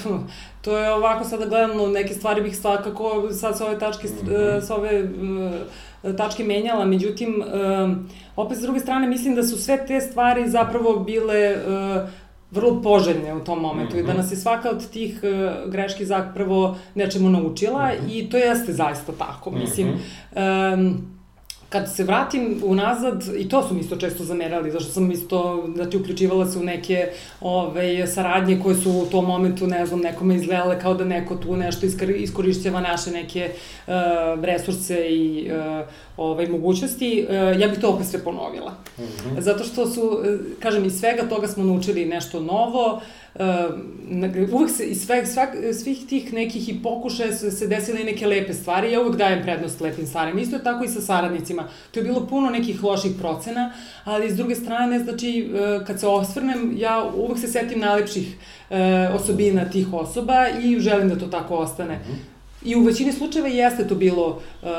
uh, to je ovako sada gledano, neke stvari bih svakako sad sa ove tačke, mm -hmm. sa ove uh, tačke menjala, međutim, uh, opet s druge strane mislim da su sve te stvari zapravo bile uh, vrlo poželjne u tom momentu mm -hmm. i da mhm. nas je svaka od tih uh, greški zapravo nečemu naučila mm -hmm. i to jeste zaista tako, mislim. Mm -hmm. um, kad se vratim unazad, i to su mi isto često zamerali, zašto sam isto, znači, uključivala se u neke ove, saradnje koje su u tom momentu, ne znam, nekome izgledale kao da neko tu nešto iskorišćava naše neke uh, resurse i uh, ovaj, mogućnosti, uh, ja bih to opet sve ponovila. Mm -hmm. Zato što su, kažem, iz svega toga smo naučili nešto novo, uh, uh, uvek se, iz sve, svak, svih tih nekih i pokušaja se, se desile neke lepe stvari, ja uvek dajem prednost lepim stvarima. Isto je tako i sa saradnicima. To je bilo puno nekih loših procena, ali s druge strane, znači, uh, kad se osvrnem, ja uvek se setim najlepših uh, osobina tih osoba i želim da to tako ostane. Mm -hmm. I u većini slučajeva jeste to bilo uh,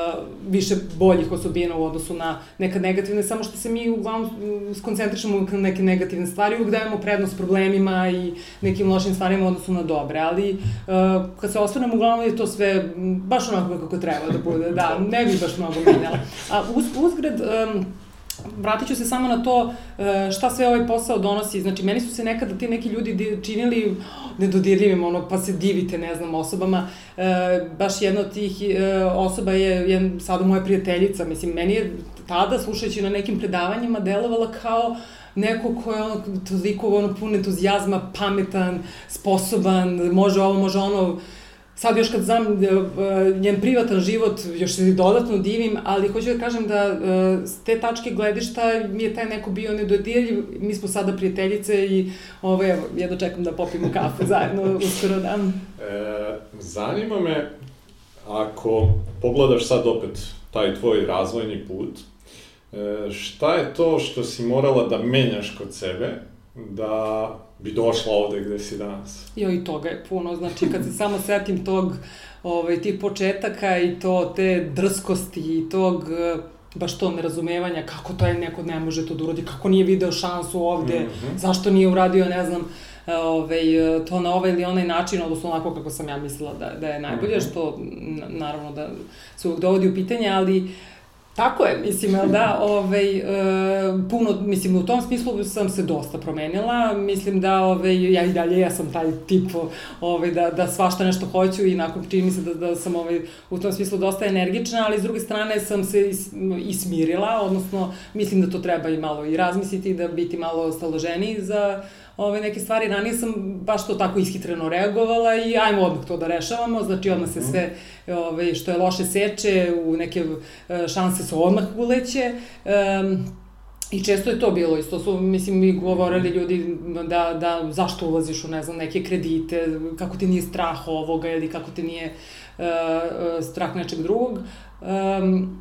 više boljih osobina u odnosu na neka negativne, samo što se mi uglavnom mm, skoncentrišemo na neke negativne stvari, uvek dajemo prednost problemima i nekim lošim stvarima u odnosu na dobre, ali uh, kad se osvrnemo uglavnom je to sve baš onako kako treba da bude, da, ne bi baš mnogo menjala. A uz, uzgred, um, vratit ću se samo na to e, šta sve ovaj posao donosi. Znači, meni su se nekada ti neki ljudi činili nedodirljivim, ono, pa se divite, ne znam, osobama. E, baš jedna od tih e, osoba je, je sada moja prijateljica. Mislim, meni je tada, slušajući na nekim predavanjima, delovala kao neko ko je ono, toliko ono, pun entuzijazma, pametan, sposoban, može ovo, može ono, sad još kad znam e, e, njen privatan život, još se dodatno divim, ali hoću da kažem da e, s te tačke gledišta mi je taj neko bio nedodirljiv, mi smo sada prijateljice i ovo, evo, jedno čekam da popimo kafe zajedno uskoro da. E, zanima me, ako pogledaš sad opet taj tvoj razvojni put, šta je to što si morala da menjaš kod sebe, da bi došla ovde gde si danas. Jo, i toga je puno, znači kad se samo setim tog, ovaj, tih početaka i to, te drskosti i tog, eh, baš to nerazumevanja, kako to je neko ne može to da uradi, kako nije video šansu ovde, mm -hmm. zašto nije uradio, ne znam, ovaj, to na ovaj ili onaj način, odnosno onako kako sam ja mislila da, da je najbolje, mm -hmm. što naravno da se uvek dovodi u pitanje, ali uh, Tako je, mislim, da, ovaj, e, puno, mislim, u tom smislu sam se dosta promenila, mislim da, ovaj, ja i dalje, ja sam taj tip, ovaj, da, da svašta nešto hoću i nakon čini se da, da sam ovaj, u tom smislu dosta energična, ali s druge strane sam se is, ismirila, odnosno, mislim da to treba i malo i razmisliti, da biti malo staloženiji za, ove neke stvari. Ranije sam baš to tako ishitreno reagovala i ajmo odmah to da rešavamo, znači odmah se sve ove, što je loše seče, u neke e, šanse se odmah uleće. Um, I često je to bilo, isto su, mislim, mi govorili ljudi da, da zašto ulaziš u, ne znam, neke kredite, kako ti nije strah ovoga ili kako ti nije uh, strah nečeg drugog. Um,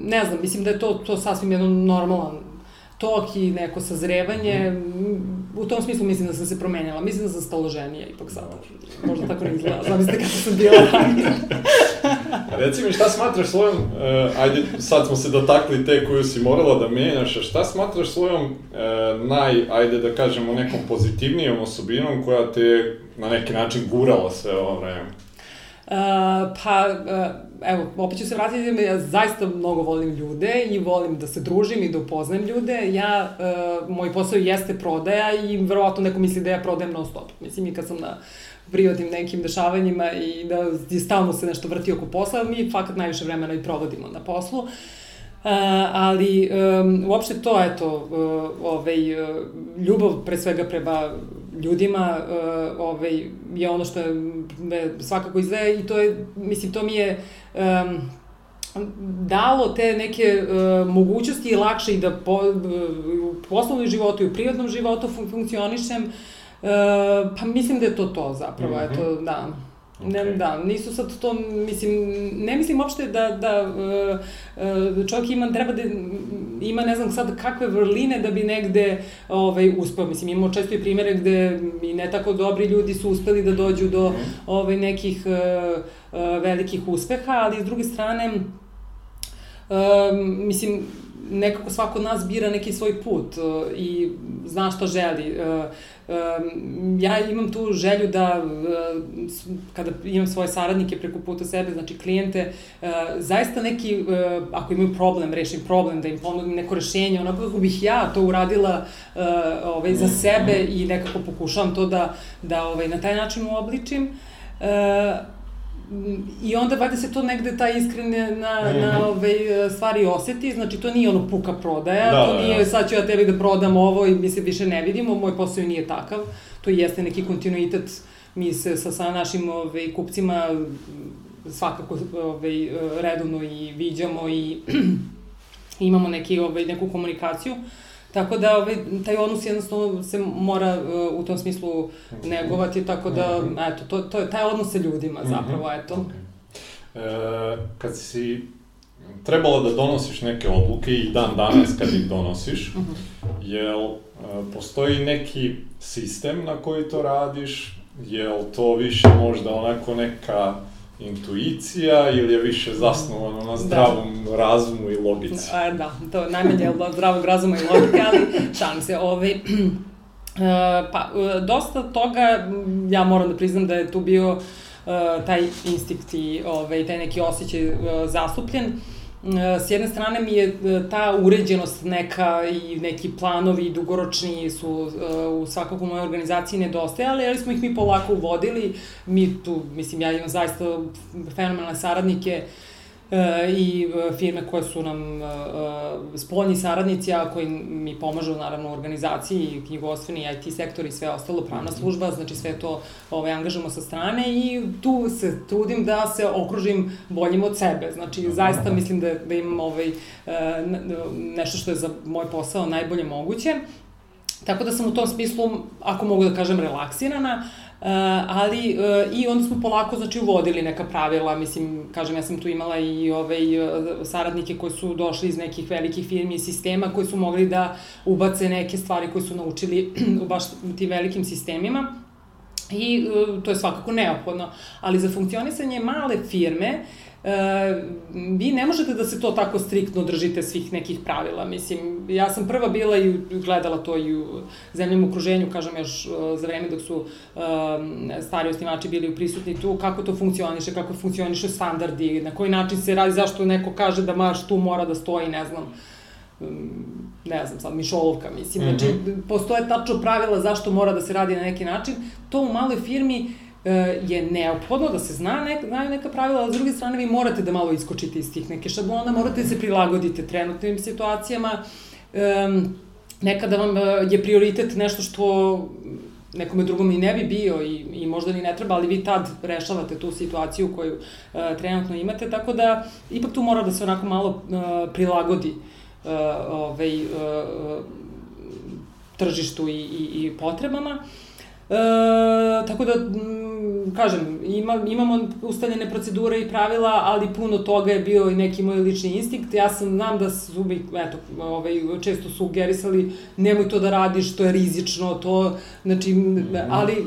ne znam, mislim da je to, to sasvim jedan normalan tok i neko sazrevanje, u tom smislu mislim da sam se promenjala, mislim da sam staloženija ipak sada. Možda tako ne izgleda, zamislite kako sam bila ranije. Reci mi šta smatraš svojom, uh, ajde sad smo se dotakli te koju si morala da menjaš, a šta smatraš svojom uh, naj, ajde da kažemo nekom pozitivnijom osobinom koja te na neki način gurala sve ovo vreme? Uh, pa, uh, evo, opet ću se vratiti, ja zaista mnogo volim ljude i volim da se družim i da upoznajem ljude. Ja, uh, moj posao jeste prodaja i verovatno neko misli da ja prodajem non stop. Mislim, i kad sam na privatnim nekim dešavanjima i da je stalno se nešto vrti oko posla, mi fakat najviše vremena i provodimo na poslu. Uh, Uh, ali um, uopšte to, eto, uh, ovaj, uh, ljubav pre svega prema ljudima uh, ovaj, je ono što je, me svakako izve i to je, mislim, to mi je um, dalo te neke uh, mogućnosti i lakše i da po, uh, u poslovnom životu i u privatnom životu fun funkcionišem, uh, pa mislim da je to to zapravo, mm -hmm. eto, da. Okay. Ne, da, nisu sad to, mislim, ne mislim uopšte da, da uh, čovjek ima, treba da ima, ne znam sad kakve vrline da bi negde ovaj, uspeo. Mislim, imamo često i primere gde i ne tako dobri ljudi su uspeli da dođu do mhm. ovaj, nekih uh, uh, velikih uspeha, ali s druge strane, um, mislim, nekako svako od nas bira neki svoj put uh, i zna šta želi. Uh, um, ja imam tu želju da kada imam svoje saradnike preko puta sebe, znači klijente, zaista neki, ako imaju problem, rešim problem, da im ponudim neko rešenje, onako kako bih ja to uradila ovaj, za sebe i nekako pokušavam to da, da ovaj, na taj način uobličim. Uh, I onda valjda se to negde ta iskrene na, mm -hmm. na ove ovaj, stvari oseti, znači to nije ono puka prodaja, da, to da, nije da. sad ću ja tebi da prodam ovo i mi se više ne vidimo, moj posao nije takav, to jeste neki kontinuitet, mi se sa, sa našim ove, ovaj, kupcima svakako ove, ovaj, redovno i viđamo i imamo neki, ove, neku komunikaciju. Uh, Tako da ovaj, taj odnos jednostavno se mora uh, u tom smislu negovati, tako da, eto, to, to je taj odnos sa ljudima mhm. zapravo, eto. Okay. E, kad si trebalo da donosiš neke odluke i dan danas kad ih donosiš, uh mhm. -huh. jel e, postoji neki sistem na koji to radiš, jel to više možda onako neka intuicija ili je više zasnovano na da. zdravom da. razumu i logici? A, da, to je najmanje od zdravog razuma i logike, ali šalim se, ovaj, Uh, pa, uh, dosta toga, ja moram da priznam da je tu bio uh, taj instinkt i ovaj, taj neki osjećaj zastupljen. Uh, s jedne strane mi je e, ta uređenost neka i neki planovi dugoročni su e, u svakako u mojoj organizaciji nedostajali, ali smo ih mi polako uvodili. Mi tu, mislim, ja imam zaista fenomenalne saradnike uh, e, i e, firme koje su nam e, e, spoljni saradnici, a koji mi pomažu naravno u organizaciji, knjigostveni, IT sektor i sve ostalo, pravna mhm. služba, znači sve to ovaj, angažamo sa strane i tu se trudim da se okružim boljim od sebe. Znači, zaista mislim da, da imam ovaj, e, nešto što je za moj posao najbolje moguće. Tako da sam u tom smislu, ako mogu da kažem, relaksirana, uh, Uh, ali uh, i onda smo polako znači uvodili neka pravila, mislim, kažem ja sam tu imala i ovaj saradnike koji su došli iz nekih velikih firmi i sistema koji su mogli da ubace neke stvari koje su naučili u baš tim velikim sistemima. I uh, to je svakako neophodno, ali za funkcionisanje male firme uh, vi ne možete da se to tako striktno držite svih nekih pravila. Mislim, ja sam prva bila i gledala to i u zemljem okruženju, kažem još e, za vreme dok su e, stari osnivači bili prisutni tu, kako to funkcioniše, kako funkcioniše standardi, na koji način se radi, zašto neko kaže da marš tu mora da stoji, ne znam, ne znam sad, mišolovka, mislim. Mm -hmm. Znači, postoje tačno pravila zašto mora da se radi na neki način. To u maloj firmi E, je neophodno da se zna nek, znaju neka pravila, ali s druge strane vi morate da malo iskočite iz tih neke šablona, morate da se prilagodite trenutnim situacijama. Um, nekada vam e, je prioritet nešto što nekome drugom i ne bi bio i, i možda ni ne treba, ali vi tad rešavate tu situaciju koju uh, trenutno imate, tako da ipak tu mora da se onako malo uh, prilagodi uh, ovaj, uh, tržištu i, i, i potrebama. E, tako da, kažem, ima, imamo ustaljene procedure i pravila, ali puno toga je bio i neki moj lični instinkt. Ja sam, znam da su mi, eto, ovaj, često sugerisali, nemoj to da radiš, to je rizično, to, znači, ali,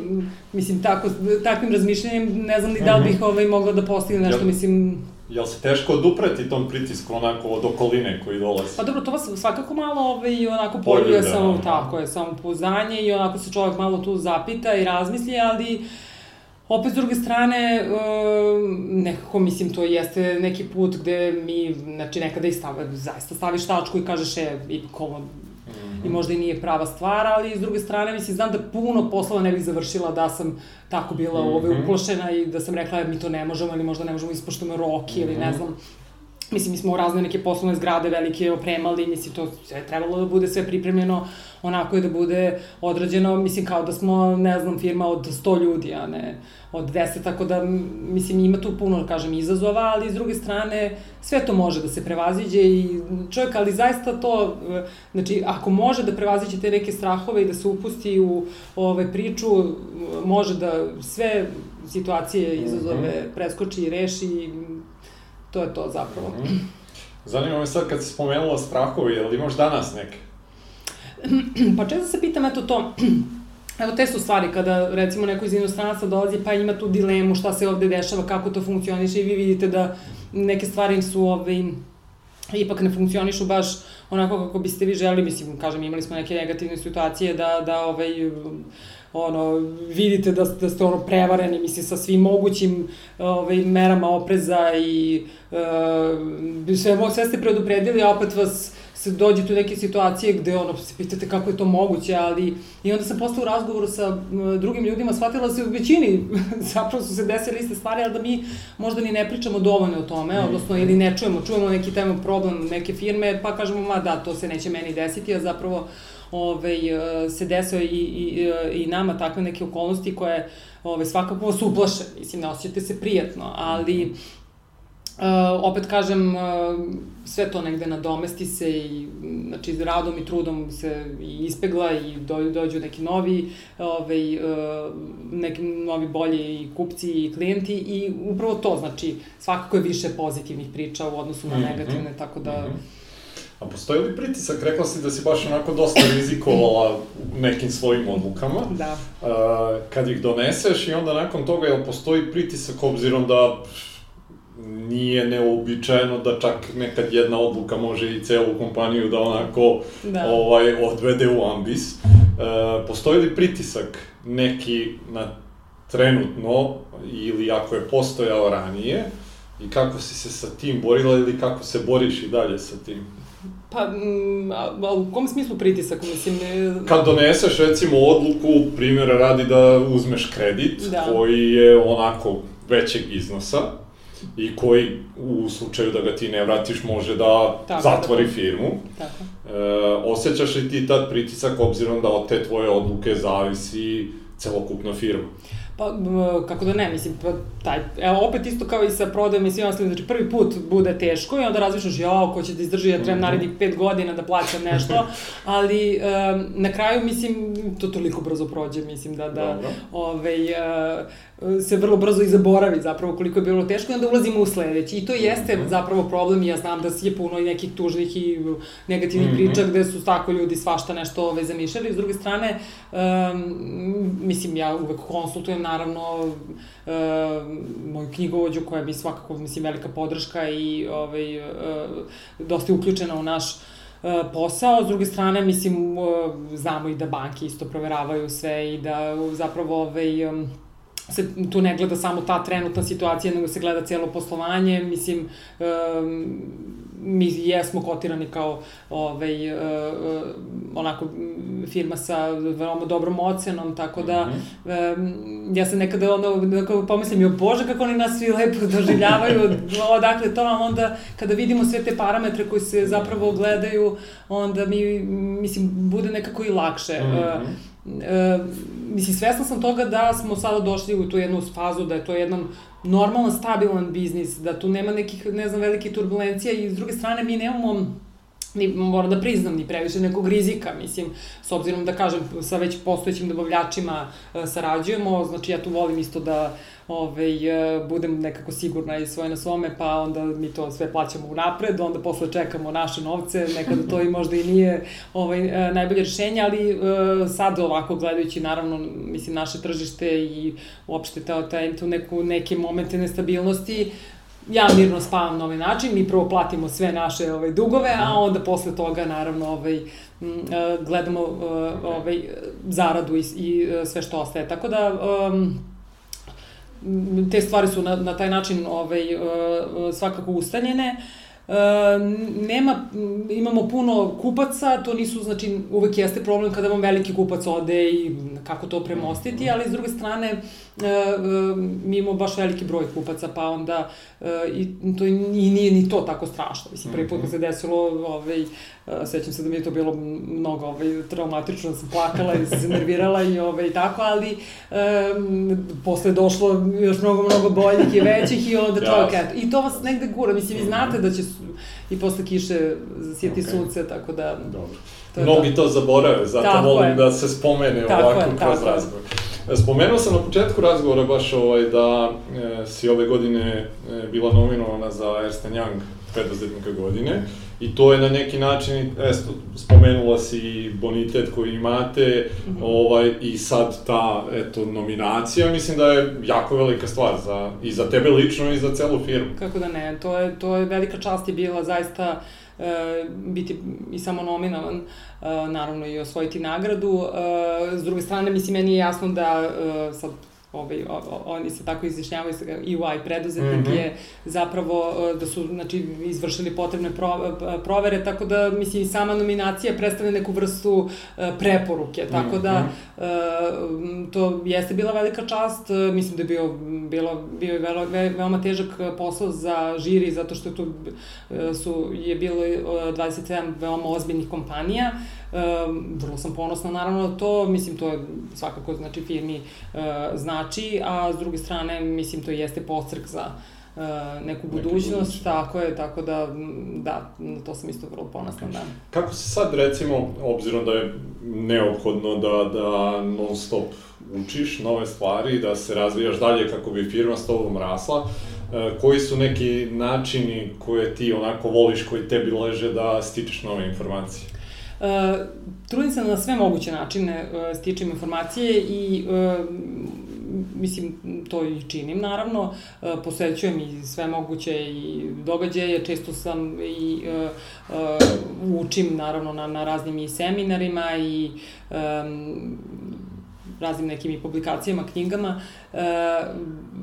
mislim, tako, takvim razmišljanjem, ne znam ni da li bih ovaj, mogla da postigne nešto, mislim, Jel se teško odupreti tom pritisku onako od okoline koji dolazi? Pa dobro, to vas svakako malo ovaj, onako poljuje samo, tako je, samo pouzdanje i onako se čovjek malo tu zapita i razmisli, ali opet s druge strane, nekako mislim to jeste neki put gde mi, znači nekada i stave, zaista staviš tačku i kažeš e, ipak ovo. I možda i nije prava stvar, ali s druge strane, mislim, znam da puno poslova ne bih završila da sam tako bila mm -hmm. ove, uplošena i da sam rekla mi to ne možemo ili možda ne možemo ispoštujemo roki mm -hmm. ili ne mhm. znam. Mislim, mi smo razne neke poslovne zgrade velike opremali, mislim, to je trebalo da bude sve pripremljeno onako i da bude odrađeno, mislim, kao da smo, ne znam, firma od 100 ljudi, a ne od 10, tako da, mislim, ima tu puno, kažem, izazova, ali s druge strane, sve to može da se prevaziđe i čovjek, ali zaista to, znači, ako može da prevaziđe te neke strahove i da se upusti u ove priču, može da sve situacije, izazove mhm. preskoči i reši to je to zapravo. Mm -hmm. Zanima me sad kad si spomenula strahove, je li imaš danas neke? pa često se pitam, eto to, Evo, te su stvari kada, recimo, neko iz inostranstva dolazi pa ima tu dilemu šta se ovde dešava, kako to funkcioniše i vi vidite da neke stvari su ovaj, ipak ne funkcionišu baš onako kako biste vi želi, mislim, kažem, imali smo neke negativne situacije da, da ovaj, ono, vidite da, da ste ono prevareni, mislim, sa svim mogućim ovaj, merama opreza i uh, sve, sve ste predupredili, a opet vas se dođete u neke situacije gde ono, se pitate kako je to moguće, ali i onda sam posle u razgovoru sa drugim ljudima shvatila da se u većini zapravo su se desile iste stvari, ali da mi možda ni ne pričamo dovoljno o tome, mm. odnosno ili ne čujemo, čujemo neki tema problem neke firme, pa kažemo, ma da, to se neće meni desiti, a zapravo ovaj, se desio i, i, i nama takve neke okolnosti koje ovaj, svakako vas uplaše, mislim, ne osjećate se prijatno, ali Uh, opet kažem, uh, sve to negde nadomesti se i znači radom i trudom se i ispegla i do, dođu neki novi ovaj, uh, neki novi bolji i kupci i klijenti i upravo to, znači svakako je više pozitivnih priča u odnosu na mhm, negativne, mm -hmm. tako da... Mm -hmm A postoji li pritisak? Rekla si da si baš onako dosta rizikovala nekim svojim odlukama. Da. Uh, kad ih doneseš i onda nakon toga, jel postoji pritisak obzirom da nije neobičajeno da čak nekad jedna odluka može i celu kompaniju da onako da. ovaj odvede u ambis. Uh, postoji li pritisak neki na trenutno ili ako je postojao ranije i kako si se sa tim borila ili kako se boriš i dalje sa tim? Pa, mm, a, a u kom smislu pritisak, mislim? Ne... Kad doneseš, recimo, odluku, primjera radi da uzmeš kredit, da. koji je onako većeg iznosa, i koji u slučaju da ga ti ne vratiš može da Tako, zatvori da, firmu. Tako. E, osjećaš li ti tad pritisak obzirom da od te tvoje odluke zavisi celokupna firma? Pa, kako da ne, mislim, pa, taj, evo, opet isto kao i sa prodajem i svim ostalim, znači prvi put bude teško i onda razmišljaš, jao, ko će da izdrži, ja trebam mhm. narednih pet godina da plaćam nešto, ali um, na kraju, mislim, to toliko brzo prođe, mislim, da, da, Dobro. ovaj, uh, se vrlo brzo i zaboravi zapravo koliko je bilo teško i onda ulazimo u sledeći. I to jeste mm -hmm. zapravo problem i ja znam da je puno i nekih tužnih i negativnih mm -hmm. priča gde su tako ljudi svašta nešto ove, zamišljali. S druge strane, um, mislim, ja uvek konsultujem naravno um, moju knjigovođu koja mi svakako, mislim, velika podrška i ovaj, uh, dosta je uključena u naš posao, s druge strane, mislim, znamo i da banke isto proveravaju sve i da zapravo ovaj, um, se tu ne gleda samo ta trenutna situacija, nego se gleda celo poslovanje, mislim, um, mi jesmo kotirani kao ovaj, uh, uh, onako firma sa veoma dobrom ocenom, tako da mm -hmm. um, ja se nekada ono, nekako pomislim, jo bože kako oni nas svi lepo doživljavaju, odakle to, a onda kada vidimo sve te parametre koji se zapravo gledaju, onda mi, mislim, bude nekako i lakše. Mm -hmm. uh, e, mislim, svesna sam toga da smo sada došli u tu jednu fazu, da je to jedan normalan, stabilan biznis, da tu nema nekih, ne znam, velike turbulencija i s druge strane mi nemamo ni, moram da priznam, ni previše nekog rizika, mislim, s obzirom da kažem, sa već postojećim dobavljačima e, sarađujemo, znači ja tu volim isto da ovaj, e, budem nekako sigurna i svoje na svome, pa onda mi to sve plaćamo u napred, onda posle čekamo naše novce, nekada to i možda i nije ovaj, e, najbolje rešenje, ali e, sad ovako gledajući naravno, mislim, naše tržište i uopšte ta, ta, tu neku, neke momente nestabilnosti, ja mirno spavam na ovaj način, mi prvo platimo sve naše ovaj, dugove, a onda posle toga naravno ovaj, gledamo ovaj, zaradu i, i sve što ostaje. Tako da, um, te stvari su na, na taj način ovaj, svakako ustaljene. Nema, imamo puno kupaca, to nisu, znači, uvek jeste problem kada vam veliki kupac ode i kako to premostiti, ali s druge strane, E, e, mi imamo baš veliki broj kupaca, pa onda e, i to i nije ni to tako strašno. Mislim, prvi put kad se mhm. desilo, ovaj, sećam se da mi je to bilo mnogo ovaj, traumatično, da sam plakala i se nervirala i ovaj, tako, ali um, posle došlo još mnogo, mnogo boljih i većih i onda čovjek, eto, i to vas negde gura, mislim, vi znate da će i posle kiše sjeti okay. sunce, tako da... Dobro. To Mnogi to zaborave, zato tako volim je. da se spomene tako ovako je, kroz razgovor. Spomenuo sam na početku razgovora baš ovaj da e, si ove godine e, bila nominovana za Ernst Young preduzetnika godine i to je na neki način, esto, spomenula si bonitet koji imate mm -hmm. ovaj, i sad ta eto, nominacija, mislim da je jako velika stvar za, i za tebe lično i za celu firmu. Kako da ne, to je, to je velika čast je bila zaista e, biti i samo nominovan, e, naravno i osvojiti nagradu. E, s druge strane, mislim, meni je jasno da e, sad ovaj, o, o, oni se tako izjašnjavaju, EY preduzetnik mm -hmm. je zapravo e, da su znači, izvršili potrebne pro, e, provere, tako da mislim sama nominacija predstavlja neku vrstu e, preporuke, tako mm -hmm. da to jeste bila velika čast, mislim da je bio, bilo, bio je velo, ve, veoma težak posao za žiri, zato što tu su, je bilo 27 veoma ozbiljnih kompanija, vrlo sam ponosna naravno na to, mislim to je svakako znači firmi uh, znači, a s druge strane mislim to jeste postrk za uh, neku budućnost, tako je, tako da, da, na to sam isto vrlo ponosna, da. Kako se sad, recimo, obzirom da je neophodno da, da non stop učiš nove stvari, da se razvijaš dalje kako bi firma s tobom rasla, uh, koji su neki načini koje ti onako voliš, koji tebi leže da stičeš nove informacije? Uh, trudim se na sve moguće načine uh, stičem informacije i uh, mislim, to i činim naravno, uh, posećujem i sve moguće i događaje, često sam i uh, uh, učim naravno na, na raznim i seminarima i um, raznim nekim i publikacijama, knjigama. E,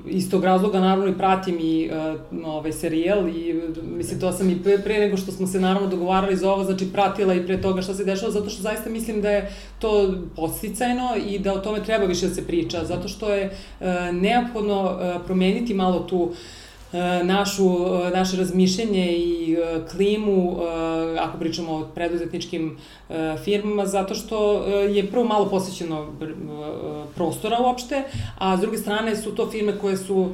iz tog razloga naravno i pratim i e, ovaj serijal i mislim to sam i pre, pre nego što smo se naravno dogovarali za ovo, znači pratila i pre toga šta se dešava, zato što zaista mislim da je to posticajno i da o tome treba više da se priča, zato što je e, neophodno e, promeniti malo tu E, našu, e, naše razmišljenje i e, klimu, ako pričamo o preduzetničkim firmama, zato što je prvo malo posvećeno prostora uopšte, a s druge strane su to firme koje su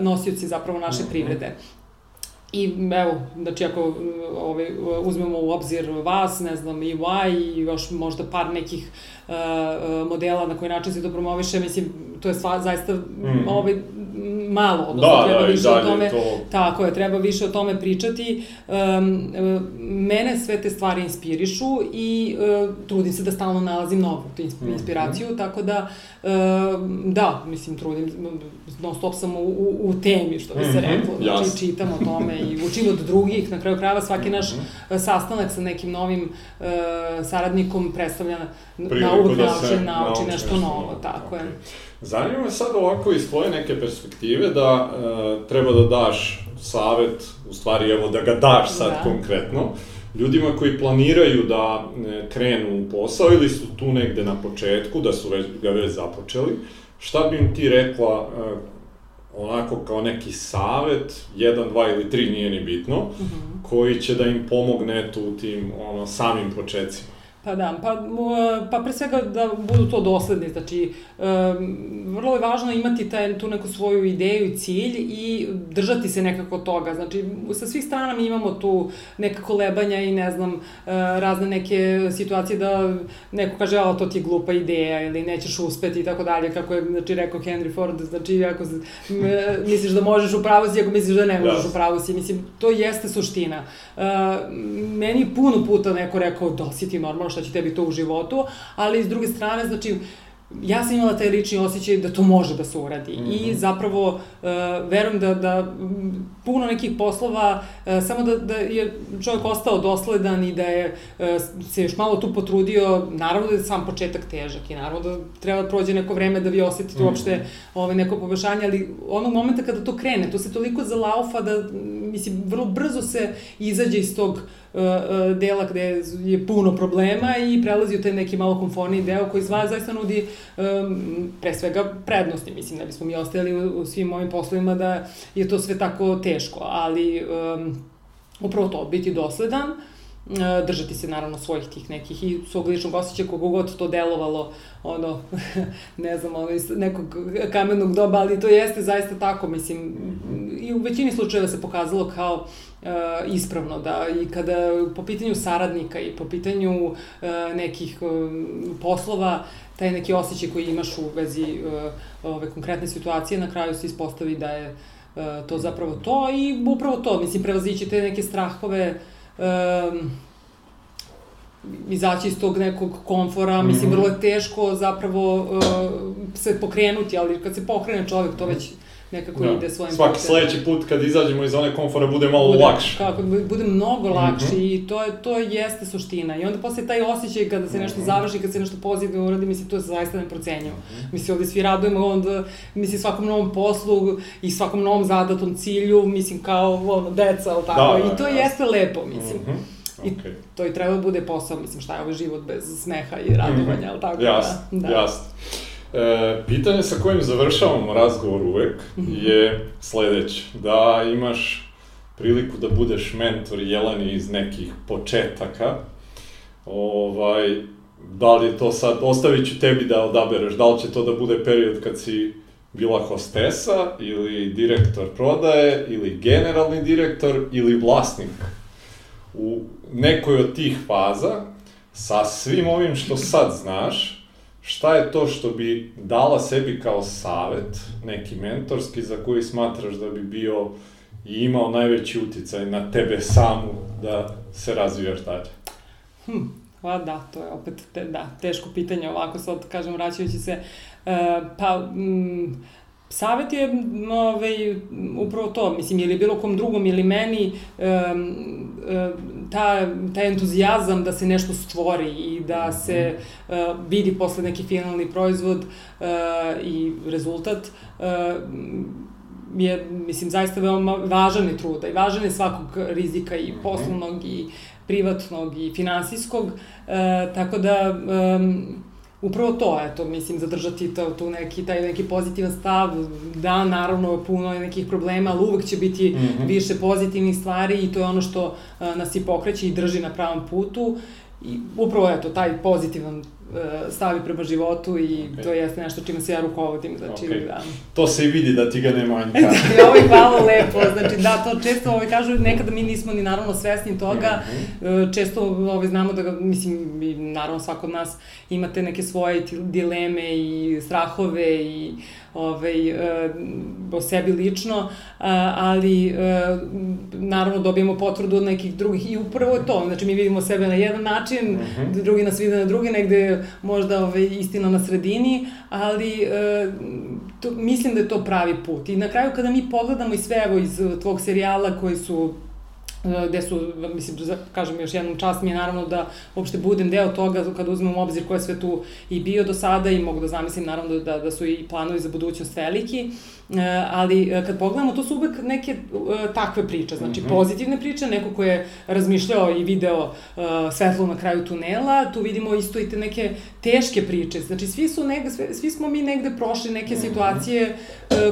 nosioci zapravo naše mhm. privrede. I evo, znači ako ovaj, uzmemo u obzir vas, ne znam, i Y i još možda par nekih uh, modela na koji način se to promoviše, mislim, to je sva, zaista mm. ovaj, malo, odnosno da, treba da, više o tome, to... tako je, treba više o tome pričati. Um, mene sve te stvari inspirišu i uh, trudim se da stalno nalazim novu mhm. inspiraciju, mm. tako da, uh, da, mislim, trudim, non stop sam u, u, u temi, što bi se mm -hmm. reklo, znači čitam o tome i učim od drugih, na kraju krajeva svaki naš mm -hmm. sastanak sa nekim novim uh, saradnikom predstavlja na uvek da nauči, nauči, nauči nešto, nešto novo, tako okay. je. Zanima me sad ovako iz tvoje neke perspektive da e, treba da daš savet, u stvari evo da ga daš sad da. konkretno, ljudima koji planiraju da e, krenu u posao ili su tu negde na početku, da su već, ga već započeli, šta bi im ti rekla e, onako kao neki savet, jedan, dva ili tri, nije ni bitno, mm -hmm. koji će da im pomogne tu tim ono, samim početcima? Pa da, pa, pa pre svega da budu to dosledni, znači um, vrlo je važno imati taj, tu neku svoju ideju i cilj i držati se nekako toga, znači sa svih strana mi imamo tu neka kolebanja i ne znam, uh, razne neke situacije da neko kaže, a to ti je glupa ideja ili nećeš uspeti i tako dalje, kako je znači, rekao Henry Ford, znači ako misliš da možeš u pravu si, ako misliš da ne možeš yes. u pravu si, mislim, to jeste suština. Uh, meni puno puta neko rekao, da si ti normalno, šta će tebi to u životu, ali s druge strane, znači, ja sam imala taj lični osjećaj da to može da se uradi mm -hmm. i mhm. zapravo uh, verujem da, da puno nekih poslova, uh, samo da, da je čovjek ostao dosledan i da je uh, se još malo tu potrudio, naravno da je sam početak težak i naravno da treba da prođe neko vreme da vi osetite mm -hmm. uopšte ovaj, neko poboljšanje, ali onog momenta kada to krene, to se toliko zalaufa da, mislim, vrlo brzo se izađe iz tog uh, E, e, dela gde je puno problema i prelazi u taj neki malo konforniji deo koji zva, zaista nudi um, pre svega prednosti. Mislim, da bismo mi ostali u, u svim ovim poslovima da je to sve tako teško, ali um, upravo to, biti dosledan, držati se naravno svojih tih nekih i svog ličnog osjećaja kogu god to delovalo ono, ne znam, ono, iz nekog kamenog doba, ali to jeste zaista tako, mislim, i u većini slučajeva se pokazalo kao uh, ispravno, da i kada po pitanju saradnika i po pitanju uh, nekih uh, poslova, taj neki osjećaj koji imaš u vezi uh, ove konkretne situacije, na kraju se ispostavi da je to zapravo to i upravo to, mislim, prevazići te neke strahove, um, izaći iz tog nekog komfora, -hmm. mislim, vrlo je teško zapravo uh, se pokrenuti, ali kad se pokrene čovjek, to već nekako da. ide svojim Svaki putem. sledeći put kad izađemo iz zone komfora bude malo bude, lakše. Kako, bude mnogo lakše mm -hmm. i to, je, to jeste suština. I onda posle taj osjećaj kada se nešto mhm. završi, kada se nešto pozitivno uradi, mislim, to je zaista neprocenjivo. Mm -hmm. Mislim, ovde svi radujemo, onda, mislim, svakom novom poslu i svakom novom zadatom cilju, mislim, kao, ono, deca, ali tako, da, i to da, jeste lepo, mislim. Mm -hmm. I okay. to i treba da bude posao, mislim, šta je ovaj život bez smeha i radovanja, mm -hmm. ali tako jasno, da. Jasno, jasno. E, pitanje sa kojim završavamo razgovor uvek -hmm. je sledeće. Da imaš priliku da budeš mentor Jelani iz nekih početaka, ovaj, da li je to sad, ostavit ću tebi da odabereš, da li će to da bude period kad si bila hostesa, ili direktor prodaje, ili generalni direktor, ili vlasnik u nekoj od tih faza, sa svim ovim što sad znaš, šta je to što bi dala sebi kao savet, neki mentorski, za koji smatraš da bi bio i imao najveći uticaj na tebe samu da se razvijaš dalje? Hm, pa da, to je opet te, da, teško pitanje ovako sad, kažem, vraćajući se, uh, pa... Mm, Savet je ovaj, upravo to, mislim, ili bilo kom drugom ili meni, um, ta, taj entuzijazam da se nešto stvori i da se uh, vidi posle neki finalni proizvod uh, i rezultat uh, je, mislim, zaista veoma važan je truda i važan je svakog rizika i mhm. poslovnog i privatnog i finansijskog, uh, tako da um, upravo to, eto, mislim, zadržati to, tu neki, taj neki pozitivan stav, da, naravno, puno je nekih problema, ali uvek će biti mm -hmm. više pozitivnih stvari i to je ono što uh, nas i pokreće i drži na pravom putu. I upravo, eto, taj pozitivan E, stavi prema životu i okay. to jeste nešto čime se ja rukovodim, znači okay. da. To se i vidi da ti ga ne manjka. da, ovo je hvala lepo, znači da, to često ovaj, kažu, nekada mi nismo ni naravno svesni toga, mm -hmm. često ovaj, znamo da ga, mislim, i, naravno svako od nas imate neke svoje dileme i strahove i ovaj, e, o sebi lično, ali e, naravno dobijemo potvrdu od nekih drugih i upravo je to, znači mi vidimo sebe na jedan način, mm -hmm. drugi nas vide na drugi, negde možda ovaj, istina na sredini, ali e, to, mislim da je to pravi put. I na kraju kada mi pogledamo i sve evo iz tvog serijala koji su E, gde su, mislim, kažem još jednom čast mi je naravno da uopšte budem deo toga kada uzmem u obzir ko je sve tu i bio do sada i mogu da zamislim naravno da, da su i planovi za budućnost veliki, e, ali e, kad pogledamo to su uvek neke takve priče, znači mm -hmm. pozitivne priče, neko ko je razmišljao i video svetlo na kraju tunela, tu vidimo isto i te neke teške priče, znači svi su negde, svi smo mi negde prošli neke mm -hmm. situacije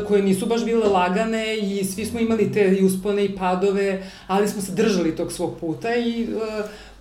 koje nisu baš bile lagane i svi smo imali te i uspone i padove, ali smo se držali tog svog puta i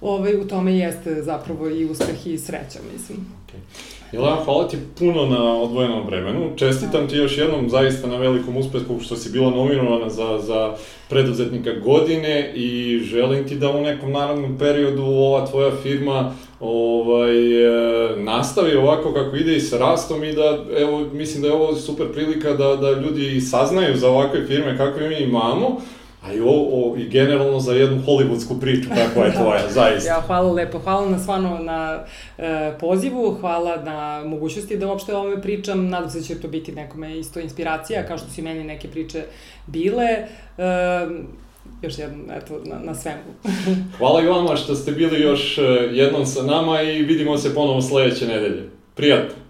ovaj, u tome jeste zapravo i uspeh i sreća, mislim. Okay. Jelena, hvala ti puno na odvojenom vremenu. Čestitam ti još jednom zaista na velikom uspehu što si bila nominovana za, za preduzetnika godine i želim ti da u nekom naravnom periodu ova tvoja firma ovaj, e, nastavi ovako kako ide i sa rastom i da, evo, mislim da je ovo super prilika da, da ljudi saznaju za ovakve firme kakve mi imamo, a i, o, o, i generalno za jednu hollywoodsku priču kakva je tvoja, zaista. Ja, hvala lepo, hvala na stvarno na e, pozivu, hvala na mogućnosti da uopšte o ovome pričam, nadam se da će to biti nekome isto inspiracija, kao što su i meni neke priče bile. E, još jednom, eto, na, na svemu. hvala i vama što ste bili još e, jednom sa nama i vidimo se ponovo sledeće nedelje. Prijatno!